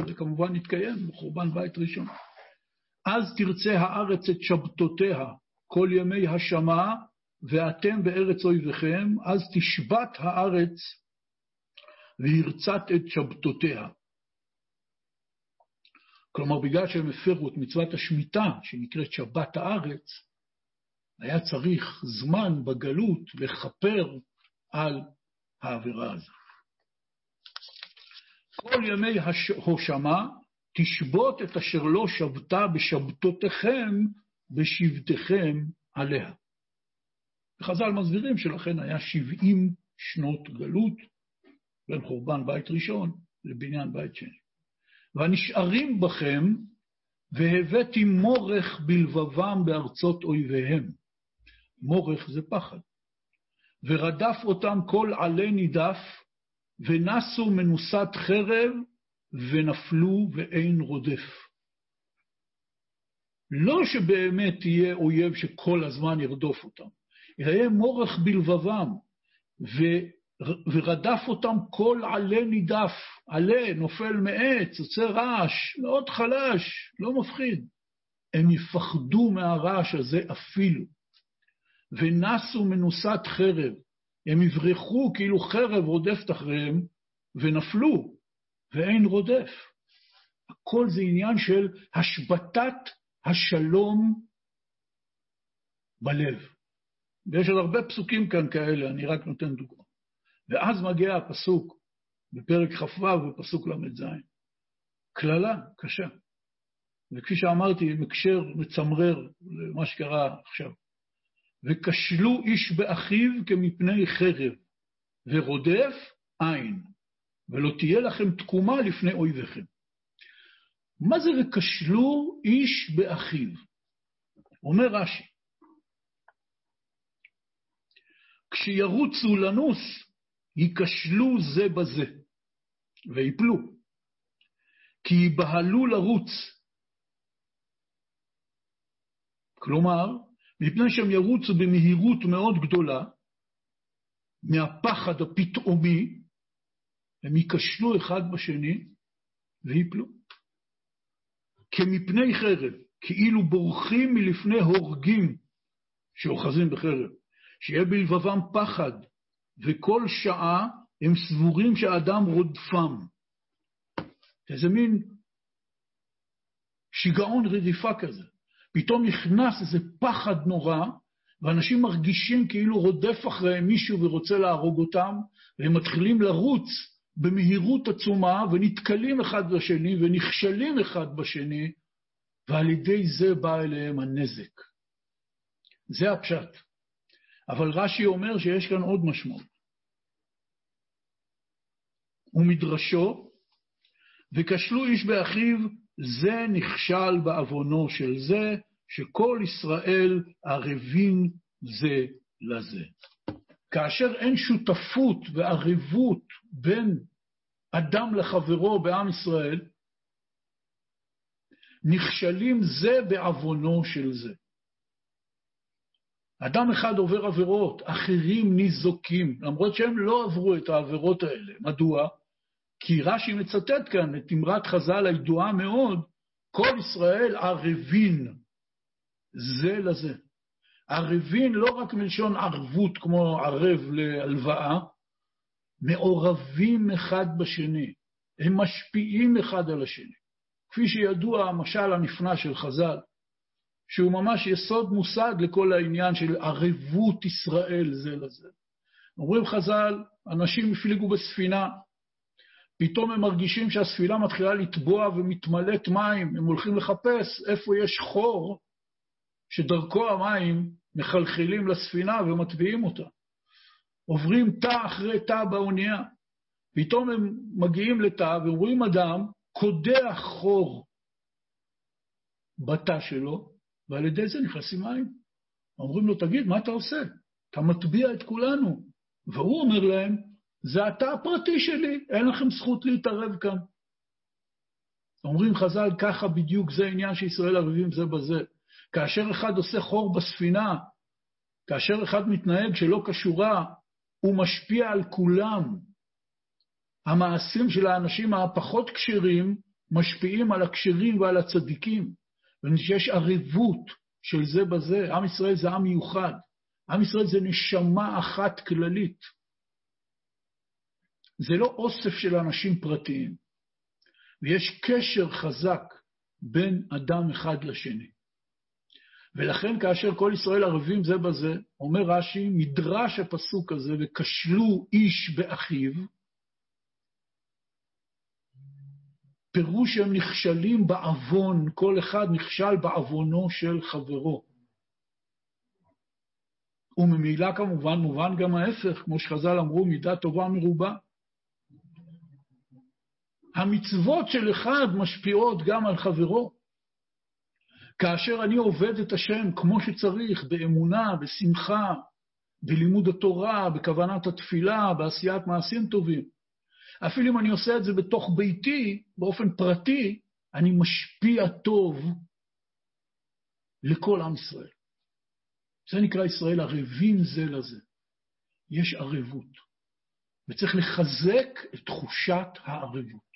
זה כמובן התקיים בחורבן בית ראשון. אז תרצה הארץ את שבתותיה כל ימי השמה, ואתם בארץ אויביכם, אז תשבת הארץ והרצת את שבתותיה. כלומר, בגלל שהם הפרו את מצוות השמיטה, שנקראת שבת הארץ, היה צריך זמן בגלות לכפר על העבירה הזו. כל ימי הושמה תשבות את אשר לא שבתה בשבתותיכם, בשבתכם עליה. וחז"ל מסבירים שלכן היה שבעים שנות גלות בין חורבן בית ראשון לבניין בית שני. והנשארים בכם, והבאתי מורך בלבבם בארצות אויביהם. מורך זה פחד. ורדף אותם כל עלי נידף, ונסו מנוסת חרב, ונפלו ואין רודף. לא שבאמת תהיה אויב שכל הזמן ירדוף אותם, יהיה מורך בלבבם, ורדף אותם כל עלה נידף, עלה נופל מעץ, יוצא רעש, מאוד חלש, לא מפחיד. הם יפחדו מהרעש הזה אפילו. ונסו מנוסת חרב, הם יברחו כאילו חרב רודפת אחריהם, ונפלו, ואין רודף. הכל זה עניין של השבתת השלום בלב. ויש עוד הרבה פסוקים כאן כאלה, אני רק נותן דוגמה. ואז מגיע הפסוק בפרק כ"ו בפסוק ל"ז. קללה קשה. וכפי שאמרתי, עם הקשר מצמרר למה שקרה עכשיו. וכשלו איש באחיו כמפני חרב, ורודף אין, ולא תהיה לכם תקומה לפני אויביכם. מה זה וכשלו איש באחיו? אומר רש"י, כשירוצו לנוס, ייכשלו זה בזה, ויפלו, כי ייבהלו לרוץ. כלומר, מפני שהם ירוצו במהירות מאוד גדולה, מהפחד הפתאומי, הם ייכשלו אחד בשני ויפלו. כמפני חרב, כאילו בורחים מלפני הורגים שאוחזים בחרב, שיהיה בלבבם פחד, וכל שעה הם סבורים שהאדם רודפם. איזה מין שיגעון רדיפה כזה. פתאום נכנס איזה פחד נורא, ואנשים מרגישים כאילו רודף אחריהם מישהו ורוצה להרוג אותם, והם מתחילים לרוץ במהירות עצומה, ונתקלים אחד בשני, ונכשלים אחד בשני, ועל ידי זה בא אליהם הנזק. זה הפשט. אבל רש"י אומר שיש כאן עוד משמעות. ומדרשו, וכשלו איש באחיו, זה נכשל בעוונו של זה, שכל ישראל ערבים זה לזה. כאשר אין שותפות וערבות בין אדם לחברו בעם ישראל, נכשלים זה בעוונו של זה. אדם אחד עובר עבירות, אחרים ניזוקים, למרות שהם לא עברו את העבירות האלה. מדוע? כי רש"י מצטט כאן את אמרת חז"ל הידועה מאוד, כל ישראל ערבין זה לזה. ערבין לא רק מלשון ערבות כמו ערב להלוואה, מעורבים אחד בשני, הם משפיעים אחד על השני. כפי שידוע המשל הנפלא של חז"ל, שהוא ממש יסוד מושג לכל העניין של ערבות ישראל זה לזה. אומרים חז"ל, אנשים הפליגו בספינה, פתאום הם מרגישים שהספינה מתחילה לטבוע ומתמלאת מים, הם הולכים לחפש איפה יש חור שדרכו המים מחלחלים לספינה ומטביעים אותה. עוברים תא אחרי תא באונייה. פתאום הם מגיעים לתא ורואים אדם קודח חור בתא שלו, ועל ידי זה נכנסים מים. אומרים לו, תגיד, מה אתה עושה? אתה מטביע את כולנו. והוא אומר להם, זה התא הפרטי שלי, אין לכם זכות להתערב כאן. אומרים חז"ל, ככה בדיוק זה עניין שישראל ערבים זה בזה. כאשר אחד עושה חור בספינה, כאשר אחד מתנהג שלא קשורה, הוא משפיע על כולם. המעשים של האנשים הפחות כשרים משפיעים על הכשרים ועל הצדיקים. ויש ערבות של זה בזה. עם ישראל זה עם מיוחד. עם ישראל זה נשמה אחת כללית. זה לא אוסף של אנשים פרטיים, ויש קשר חזק בין אדם אחד לשני. ולכן כאשר כל ישראל ערבים זה בזה, אומר רש"י, מדרש הפסוק הזה, וכשלו איש באחיו, פירוש שהם נכשלים בעוון, כל אחד נכשל בעוונו של חברו. וממילא כמובן מובן גם ההפך, כמו שחז"ל אמרו, מידה טובה מרובה. המצוות של אחד משפיעות גם על חברו. כאשר אני עובד את השם כמו שצריך, באמונה, בשמחה, בלימוד התורה, בכוונת התפילה, בעשיית מעשים טובים, אפילו אם אני עושה את זה בתוך ביתי, באופן פרטי, אני משפיע טוב לכל עם ישראל. זה נקרא ישראל ערבים זה לזה. יש ערבות, וצריך לחזק את תחושת הערבות.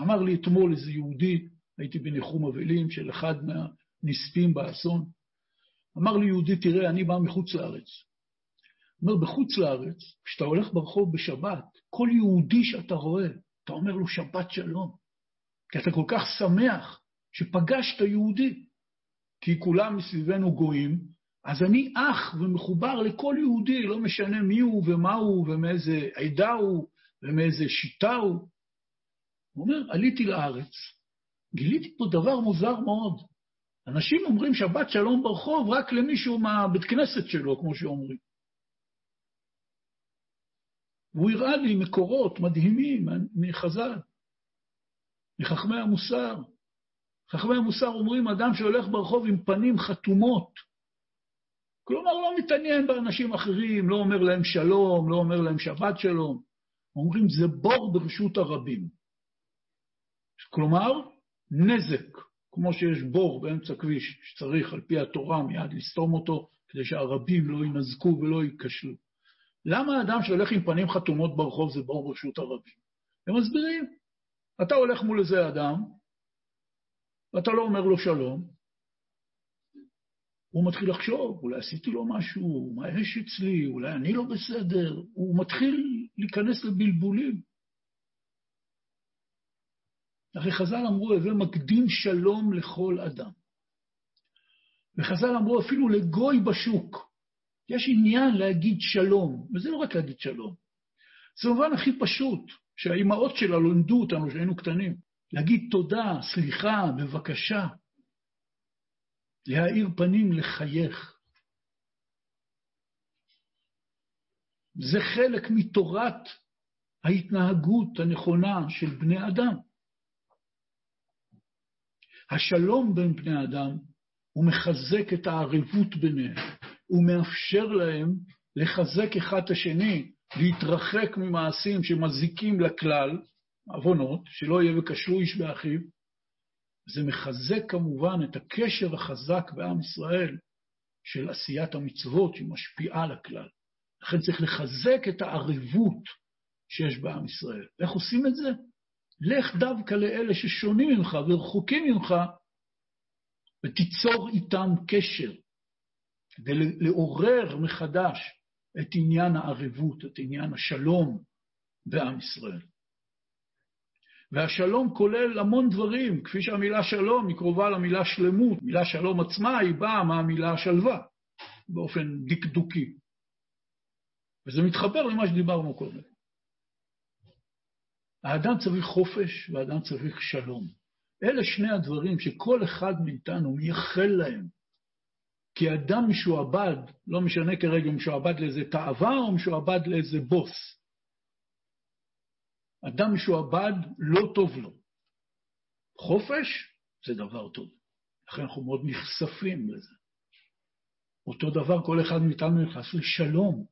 אמר לי אתמול איזה יהודי, הייתי בניחום אבלים של אחד מהנספים באסון, אמר לי יהודי, תראה, אני בא מחוץ לארץ. אומר, בחוץ לארץ, כשאתה הולך ברחוב בשבת, כל יהודי שאתה רואה, אתה אומר לו שבת שלום. כי אתה כל כך שמח שפגשת יהודי. כי כולם מסביבנו גויים, אז אני אח ומחובר לכל יהודי, לא משנה מי הוא ומה הוא ומאיזה עדה הוא ומאיזה שיטה הוא. הוא אומר, עליתי לארץ, גיליתי פה דבר מוזר מאוד. אנשים אומרים שבת שלום ברחוב רק למישהו מהבית כנסת שלו, כמו שאומרים. והוא הראה לי מקורות מדהימים מחז"ל, מחכמי המוסר. חכמי המוסר אומרים, אדם שהולך ברחוב עם פנים חתומות, כלומר, לא מתעניין באנשים אחרים, לא אומר להם שלום, לא אומר להם שבת שלום. אומרים, זה בור ברשות הרבים. כלומר, נזק, כמו שיש בור באמצע כביש, שצריך על פי התורה מיד לסתום אותו, כדי שהרבים לא ינזקו ולא ייכשלו. למה אדם שהולך עם פנים חתומות ברחוב זה בור ברשות הרבים? הם מסבירים. אתה הולך מול איזה אדם, ואתה לא אומר לו שלום, הוא מתחיל לחשוב, אולי עשיתי לו משהו, מה יש אצלי, אולי אני לא בסדר, הוא מתחיל להיכנס לבלבולים. הרי חז"ל אמרו, הווה מקדים שלום לכל אדם. וחז"ל אמרו אפילו לגוי בשוק, יש עניין להגיד שלום, וזה לא רק להגיד שלום, זה במובן הכי פשוט, שהאימהות שלנו לימדו אותנו כשהיינו קטנים, להגיד תודה, סליחה, בבקשה. להאיר פנים, לחייך. זה חלק מתורת ההתנהגות הנכונה של בני אדם. השלום בין בני אדם הוא מחזק את הערבות ביניהם, הוא מאפשר להם לחזק אחד את השני, להתרחק ממעשים שמזיקים לכלל, עוונות, שלא יהיה וקשרו איש באחיו, זה מחזק כמובן את הקשר החזק בעם ישראל של עשיית המצוות שמשפיעה על הכלל. לכן צריך לחזק את הערבות שיש בעם ישראל. איך עושים את זה? לך דווקא לאלה ששונים ממך ורחוקים ממך, ותיצור איתם קשר, כדי לעורר מחדש את עניין הערבות, את עניין השלום בעם ישראל. והשלום כולל המון דברים, כפי שהמילה שלום היא קרובה למילה שלמות. מילה שלום עצמה היא באה מהמילה שלווה, באופן דקדוקי. וזה מתחבר למה שדיברנו קודם. האדם צריך חופש והאדם צריך שלום. אלה שני הדברים שכל אחד מאיתנו מייחל להם. כי אדם משועבד, לא משנה כרגע אם משועבד לאיזה תאווה או משועבד לאיזה בוס. אדם משועבד לא טוב לו. חופש זה דבר טוב. לכן אנחנו מאוד נחשפים לזה. אותו דבר כל אחד מאיתנו נכנס לשלום.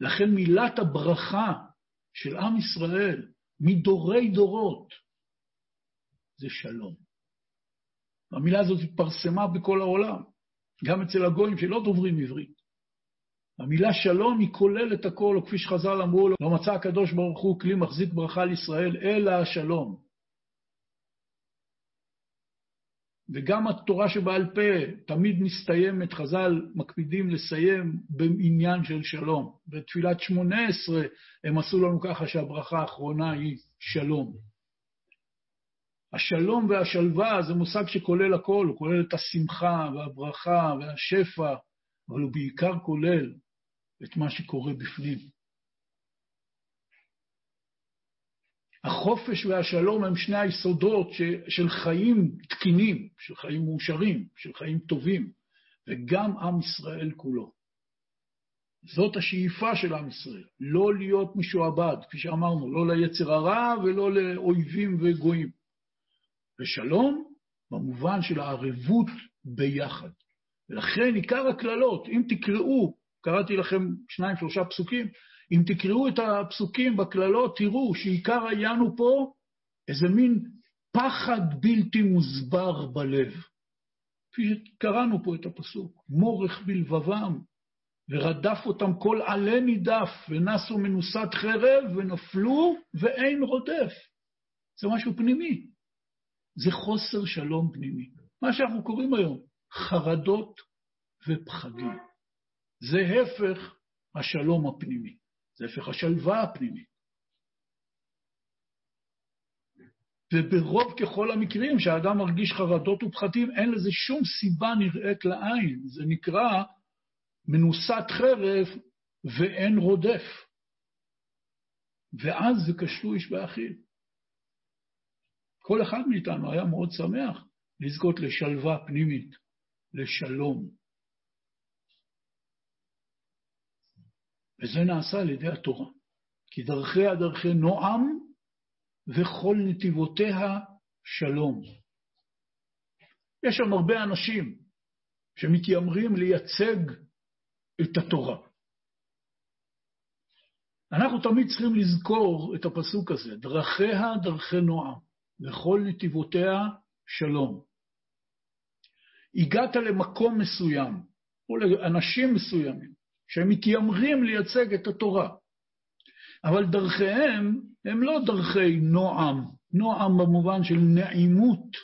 לכן מילת הברכה של עם ישראל מדורי דורות זה שלום. המילה הזאת התפרסמה בכל העולם, גם אצל הגויים שלא דוברים עברית. המילה שלום היא כוללת הכל, או כפי שחז"ל אמרו לא מצא הקדוש ברוך הוא כלי מחזיק ברכה לישראל, אלא השלום. וגם התורה שבעל פה תמיד מסתיימת, חז"ל מקפידים לסיים בעניין של שלום. בתפילת שמונה עשרה הם עשו לנו ככה שהברכה האחרונה היא שלום. השלום והשלווה זה מושג שכולל הכל, הוא כולל את השמחה והברכה והשפע, אבל הוא בעיקר כולל את מה שקורה בפנים. החופש והשלום הם שני היסודות של חיים תקינים, של חיים מאושרים, של חיים טובים, וגם עם ישראל כולו. זאת השאיפה של עם ישראל, לא להיות משועבד, כפי שאמרנו, לא ליצר הרע ולא לאויבים וגויים. ושלום במובן של הערבות ביחד. ולכן עיקר הקללות, אם תקראו קראתי לכם שניים, שלושה פסוקים. אם תקראו את הפסוקים בקללות, תראו שעיקר העניין הוא פה איזה מין פחד בלתי מוסבר בלב. כפי שקראנו פה את הפסוק, מורך בלבבם, ורדף אותם כל עלה נידף, ונסו מנוסת חרב, ונפלו, ואין רודף. זה משהו פנימי. זה חוסר שלום פנימי. מה שאנחנו קוראים היום, חרדות ופחדים. זה הפך השלום הפנימי, זה הפך השלווה הפנימית. וברוב ככל המקרים שהאדם מרגיש חרדות ופחדים, אין לזה שום סיבה נראית לעין. זה נקרא מנוסת חרב ואין רודף. ואז זה קשרו איש באחיו. כל אחד מאיתנו היה מאוד שמח לזכות לשלווה פנימית, לשלום. וזה נעשה על ידי התורה. כי דרכיה דרכי נועם, וכל נתיבותיה שלום. יש שם הרבה אנשים שמתיימרים לייצג את התורה. אנחנו תמיד צריכים לזכור את הפסוק הזה, דרכיה דרכי נועם, וכל נתיבותיה שלום. הגעת למקום מסוים, או לאנשים מסוימים, שהם מתיימרים לייצג את התורה, אבל דרכיהם הם לא דרכי נועם, נועם במובן של נעימות,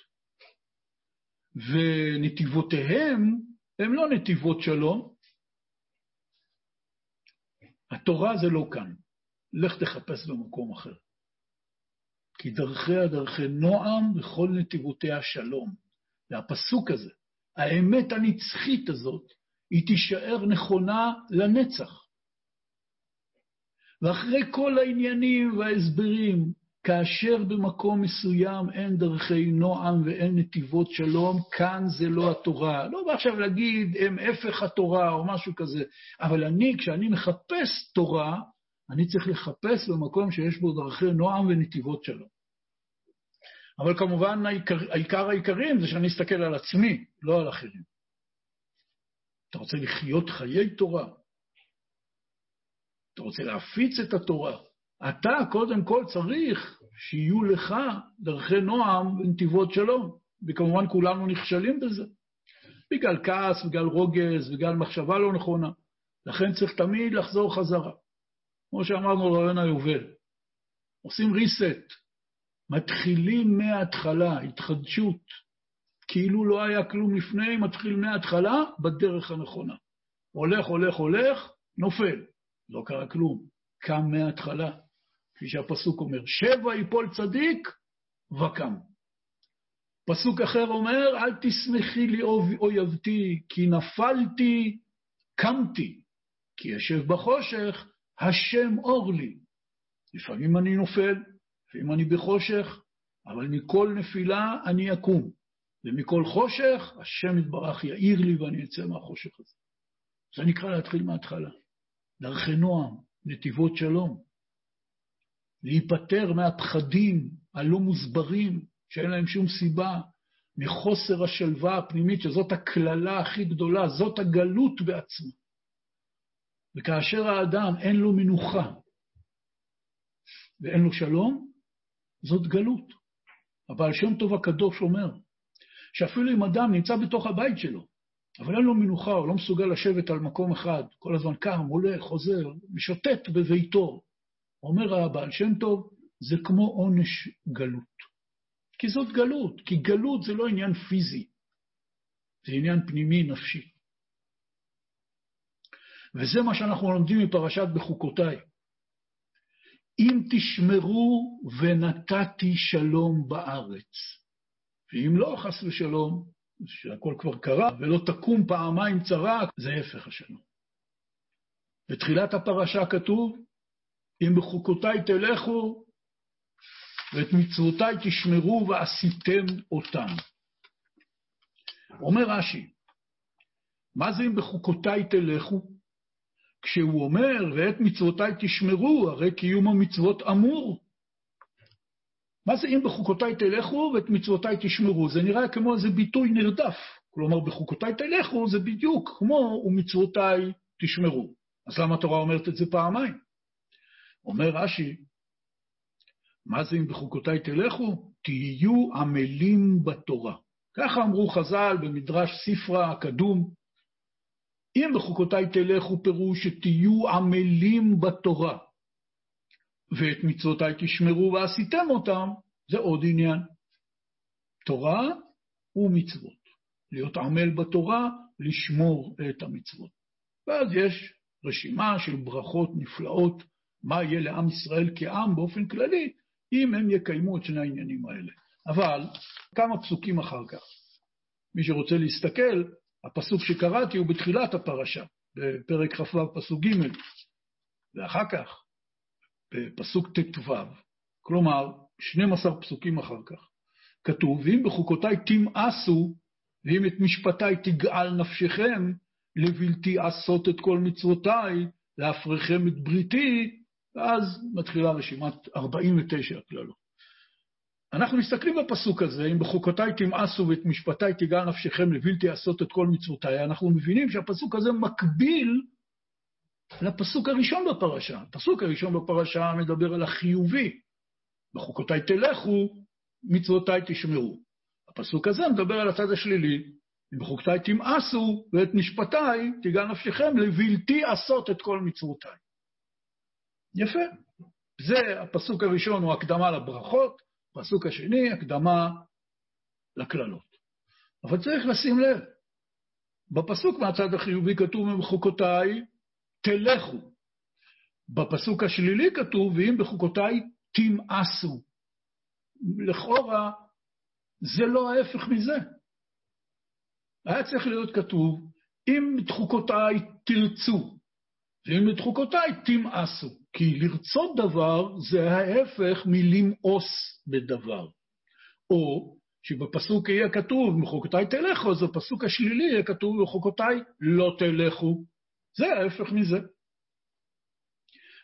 ונתיבותיהם הם לא נתיבות שלום. התורה זה לא כאן, לך תחפש במקום אחר. כי דרכיה דרכי נועם וכל נתיבותיה שלום. זה הפסוק הזה, האמת הנצחית הזאת, היא תישאר נכונה לנצח. ואחרי כל העניינים וההסברים, כאשר במקום מסוים אין דרכי נועם ואין נתיבות שלום, כאן זה לא התורה. לא בא עכשיו להגיד, הם הפך התורה או משהו כזה, אבל אני, כשאני מחפש תורה, אני צריך לחפש במקום שיש בו דרכי נועם ונתיבות שלום. אבל כמובן, העיקר, העיקר העיקרים זה שאני אסתכל על עצמי, לא על אחרים. אתה רוצה לחיות חיי תורה? אתה רוצה להפיץ את התורה? אתה קודם כל צריך שיהיו לך דרכי נועם ונתיבות שלום, וכמובן כולנו נכשלים בזה. בגלל כעס, בגלל רוגז, בגלל מחשבה לא נכונה. לכן צריך תמיד לחזור חזרה. כמו שאמרנו לרעיון היובל, עושים reset, מתחילים מההתחלה, התחדשות, כאילו לא היה כלום לפני, מתחיל מההתחלה בדרך הנכונה. הולך, הולך, הולך, נופל. לא קרה כלום, קם מההתחלה. כפי שהפסוק אומר, שבע יפול צדיק וקם. פסוק אחר אומר, אל תשמחי לי אויבתי, כי נפלתי, קמתי, כי ישב בחושך, השם אור לי. לפעמים אני נופל, לפעמים אני בחושך, אבל מכל נפילה אני אקום, ומכל חושך, השם יתברך יאיר לי ואני אצא מהחושך הזה. זה נקרא להתחיל מההתחלה. דרכי נועם, נתיבות שלום. להיפטר מהפחדים הלא מוסברים, שאין להם שום סיבה, מחוסר השלווה הפנימית, שזאת הקללה הכי גדולה, זאת הגלות בעצמה. וכאשר האדם אין לו מנוחה ואין לו שלום, זאת גלות. הבעל שם טוב הקדוש אומר, שאפילו אם אדם נמצא בתוך הבית שלו, אבל אין לו מנוחה, הוא לא מסוגל לשבת על מקום אחד, כל הזמן קם, הולך, חוזר, משוטט בביתו. אומר הבעל שם טוב, זה כמו עונש גלות. כי זאת גלות, כי גלות זה לא עניין פיזי, זה עניין פנימי נפשי. וזה מה שאנחנו לומדים מפרשת בחוקותיי. אם תשמרו ונתתי שלום בארץ, ואם לא, חס ושלום, שהכל כבר קרה, ולא תקום פעמיים צרה, זה הפך השלום. בתחילת הפרשה כתוב, אם בחוקותיי תלכו, ואת מצוותיי תשמרו ועשיתם אותם. אומר רש"י, מה זה אם בחוקותיי תלכו? כשהוא אומר, ואת מצוותיי תשמרו, הרי קיום המצוות אמור. מה זה אם בחוקותיי תלכו ואת מצוותיי תשמרו? זה נראה כמו איזה ביטוי נרדף. כלומר, בחוקותיי תלכו זה בדיוק כמו ומצוותיי תשמרו. אז למה התורה אומרת את זה פעמיים? אומר רש"י, מה זה אם בחוקותיי תלכו? תהיו עמלים בתורה. ככה אמרו חז"ל במדרש ספרא הקדום. אם בחוקותיי תלכו פירוש שתהיו עמלים בתורה. ואת מצוותיי תשמרו ועשיתם אותם, זה עוד עניין. תורה ומצוות. להיות עמל בתורה, לשמור את המצוות. ואז יש רשימה של ברכות נפלאות, מה יהיה לעם ישראל כעם באופן כללי, אם הם יקיימו את שני העניינים האלה. אבל כמה פסוקים אחר כך. מי שרוצה להסתכל, הפסוק שקראתי הוא בתחילת הפרשה, בפרק כ"ו, פסוק ג', ואחר כך, בפסוק ט"ו, כלומר, 12 פסוקים אחר כך, כתוב, ואם בחוקותיי תמאסו, ואם את משפטיי תגאל נפשכם, לבלתי עשות את כל מצוותיי, להפריכם את בריתי, ואז מתחילה רשימת 49 הקללות. אנחנו מסתכלים בפסוק הזה, אם בחוקותיי תמאסו ואת משפטיי תיגע נפשכם לבלתי עשות את כל מצוותיי, אנחנו מבינים שהפסוק הזה מקביל לפסוק הראשון בפרשה. הפסוק הראשון בפרשה מדבר על החיובי. בחוקותיי תלכו, מצוותיי תשמעו. הפסוק הזה מדבר על הצד השלילי, אם בחוקותיי תמאסו ואת משפטיי תיגע נפשכם לבלתי עשות את כל מצוותיי. יפה. זה הפסוק הראשון, הוא הקדמה לברכות, הפסוק השני, הקדמה לקללות. אבל צריך לשים לב, בפסוק מהצד החיובי כתוב, בחוקותיי תלכו. בפסוק השלילי כתוב, ואם בחוקותיי תמאסו. לכאורה, זה לא ההפך מזה. היה צריך להיות כתוב, אם את חוקותיי תרצו, ואם את חוקותיי תמאסו. כי לרצות דבר זה ההפך מלמאוס בדבר. או שבפסוק יהיה כתוב, מחוקותיי תלכו, אז בפסוק השלילי יהיה כתוב, מחוקותיי לא תלכו. זה ההפך מזה.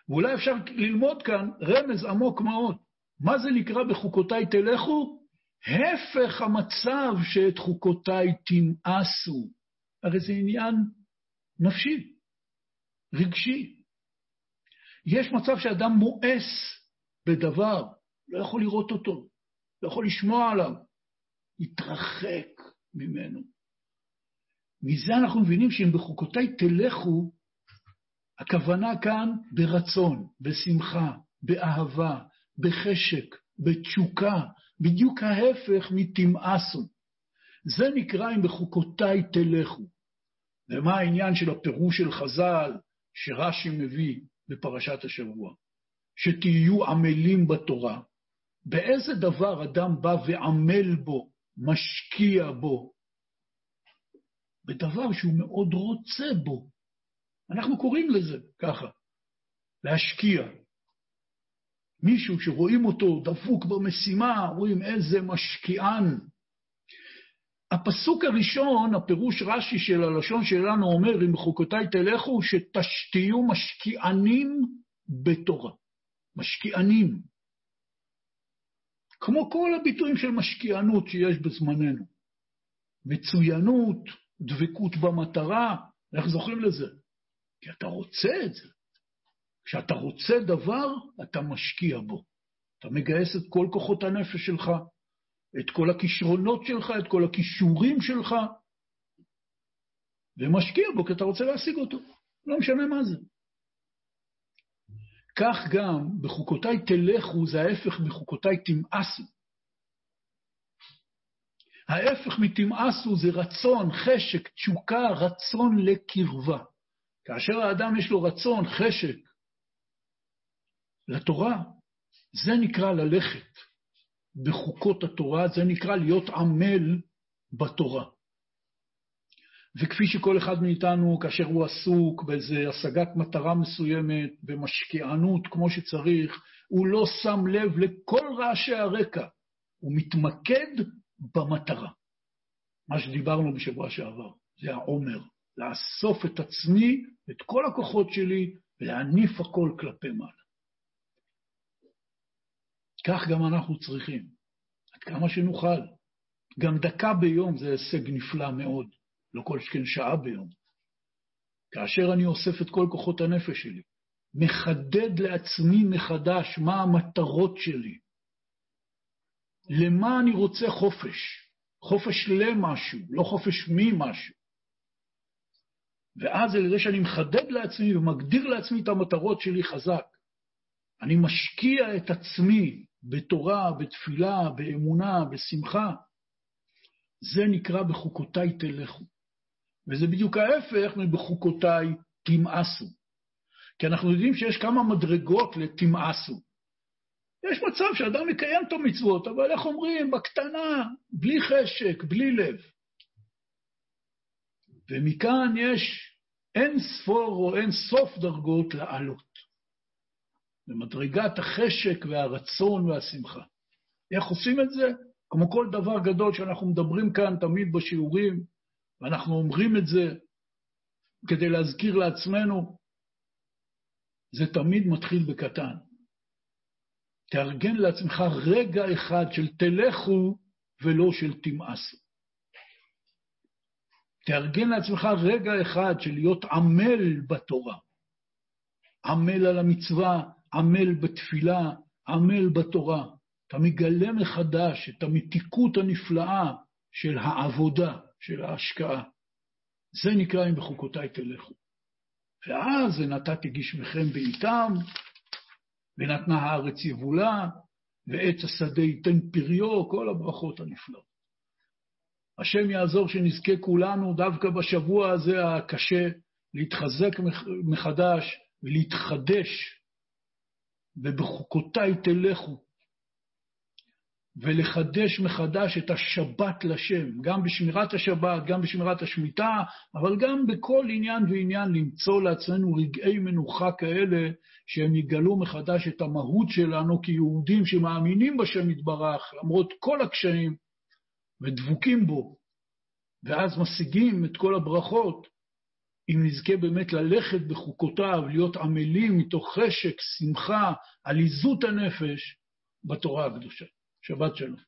ואולי אפשר ללמוד כאן רמז עמוק מאוד. מה זה נקרא בחוקותיי תלכו? הפך המצב שאת חוקותיי תמאסו. הרי זה עניין נפשי, רגשי. יש מצב שאדם מואס בדבר, לא יכול לראות אותו, לא יכול לשמוע עליו, התרחק ממנו. מזה אנחנו מבינים שאם בחוקותיי תלכו, הכוונה כאן ברצון, בשמחה, באהבה, בחשק, בתשוקה, בדיוק ההפך מתמאסו. זה נקרא אם בחוקותיי תלכו. ומה העניין של הפירוש של חז"ל שרש"י מביא בפרשת השבוע? שתהיו עמלים בתורה. באיזה דבר אדם בא ועמל בו, משקיע בו? בדבר שהוא מאוד רוצה בו. אנחנו קוראים לזה ככה, להשקיע. מישהו שרואים אותו דפוק במשימה, רואים איזה משקיען. הפסוק הראשון, הפירוש רש"י של הלשון שלנו אומר, אם בחוקותיי תלכו, שתשתיו משקיענים בתורה. משקיענים. כמו כל הביטויים של משקיענות שיש בזמננו. מצוינות, דבקות במטרה, איך זוכרים לזה? כי אתה רוצה את זה. כשאתה רוצה דבר, אתה משקיע בו. אתה מגייס את כל כוחות הנפש שלך, את כל הכישרונות שלך, את כל הכישורים שלך, ומשקיע בו כי אתה רוצה להשיג אותו. לא משנה מה זה. כך גם בחוקותיי תלכו זה ההפך מחוקותיי תמאסו. ההפך מתמאסו זה רצון, חשק, תשוקה, רצון לקרבה. כאשר האדם יש לו רצון, חשק, לתורה, זה נקרא ללכת בחוקות התורה, זה נקרא להיות עמל בתורה. וכפי שכל אחד מאיתנו, כאשר הוא עסוק באיזו השגת מטרה מסוימת, במשקיענות כמו שצריך, הוא לא שם לב לכל רעשי הרקע, הוא מתמקד במטרה. מה שדיברנו בשבוע שעבר, זה העומר, לאסוף את עצמי, את כל הכוחות שלי, ולהניף הכל כלפי מעלה. כך גם אנחנו צריכים, עד כמה שנוכל. גם דקה ביום זה הישג נפלא מאוד, לא כל שכן שעה ביום. כאשר אני אוסף את כל כוחות הנפש שלי, מחדד לעצמי מחדש מה המטרות שלי, למה אני רוצה חופש, חופש למשהו, לא חופש ממשהו. ואז על ידי שאני מחדד לעצמי ומגדיר לעצמי את המטרות שלי חזק, אני משקיע את עצמי בתורה, בתפילה, באמונה, בשמחה, זה נקרא בחוקותיי תלכו. וזה בדיוק ההפך מבחוקותיי תמאסו. כי אנחנו יודעים שיש כמה מדרגות לתמאסו. יש מצב שאדם מקיים את המצוות, אבל איך אומרים, בקטנה, בלי חשק, בלי לב. ומכאן יש אין ספור או אין סוף דרגות לעלות. במדרגת החשק והרצון והשמחה. איך עושים את זה? כמו כל דבר גדול שאנחנו מדברים כאן תמיד בשיעורים, ואנחנו אומרים את זה כדי להזכיר לעצמנו, זה תמיד מתחיל בקטן. תארגן לעצמך רגע אחד של תלכו ולא של תמאסו. תארגן לעצמך רגע אחד של להיות עמל בתורה. עמל על המצווה, עמל בתפילה, עמל בתורה. אתה מגלה מחדש את המתיקות הנפלאה של העבודה, של ההשקעה. זה נקרא אם בחוקותיי תלכו. ואז ונתתי גשמכם בעיתם, ונתנה הארץ יבולה, ועץ השדה ייתן פריו, כל הברכות הנפלאות. השם יעזור שנזכה כולנו דווקא בשבוע הזה הקשה להתחזק מחדש ולהתחדש, ובחוקותיי תלכו, ולחדש מחדש את השבת לשם, גם בשמירת השבת, גם בשמירת השמיטה, אבל גם בכל עניין ועניין למצוא לעצמנו רגעי מנוחה כאלה, שהם יגלו מחדש את המהות שלנו כיהודים שמאמינים בשם יתברך, למרות כל הקשיים, ודבוקים בו, ואז משיגים את כל הברכות, אם נזכה באמת ללכת בחוקותיו, להיות עמלים מתוך חשק, שמחה, עליזות הנפש בתורה הקדושה. שבת שלום.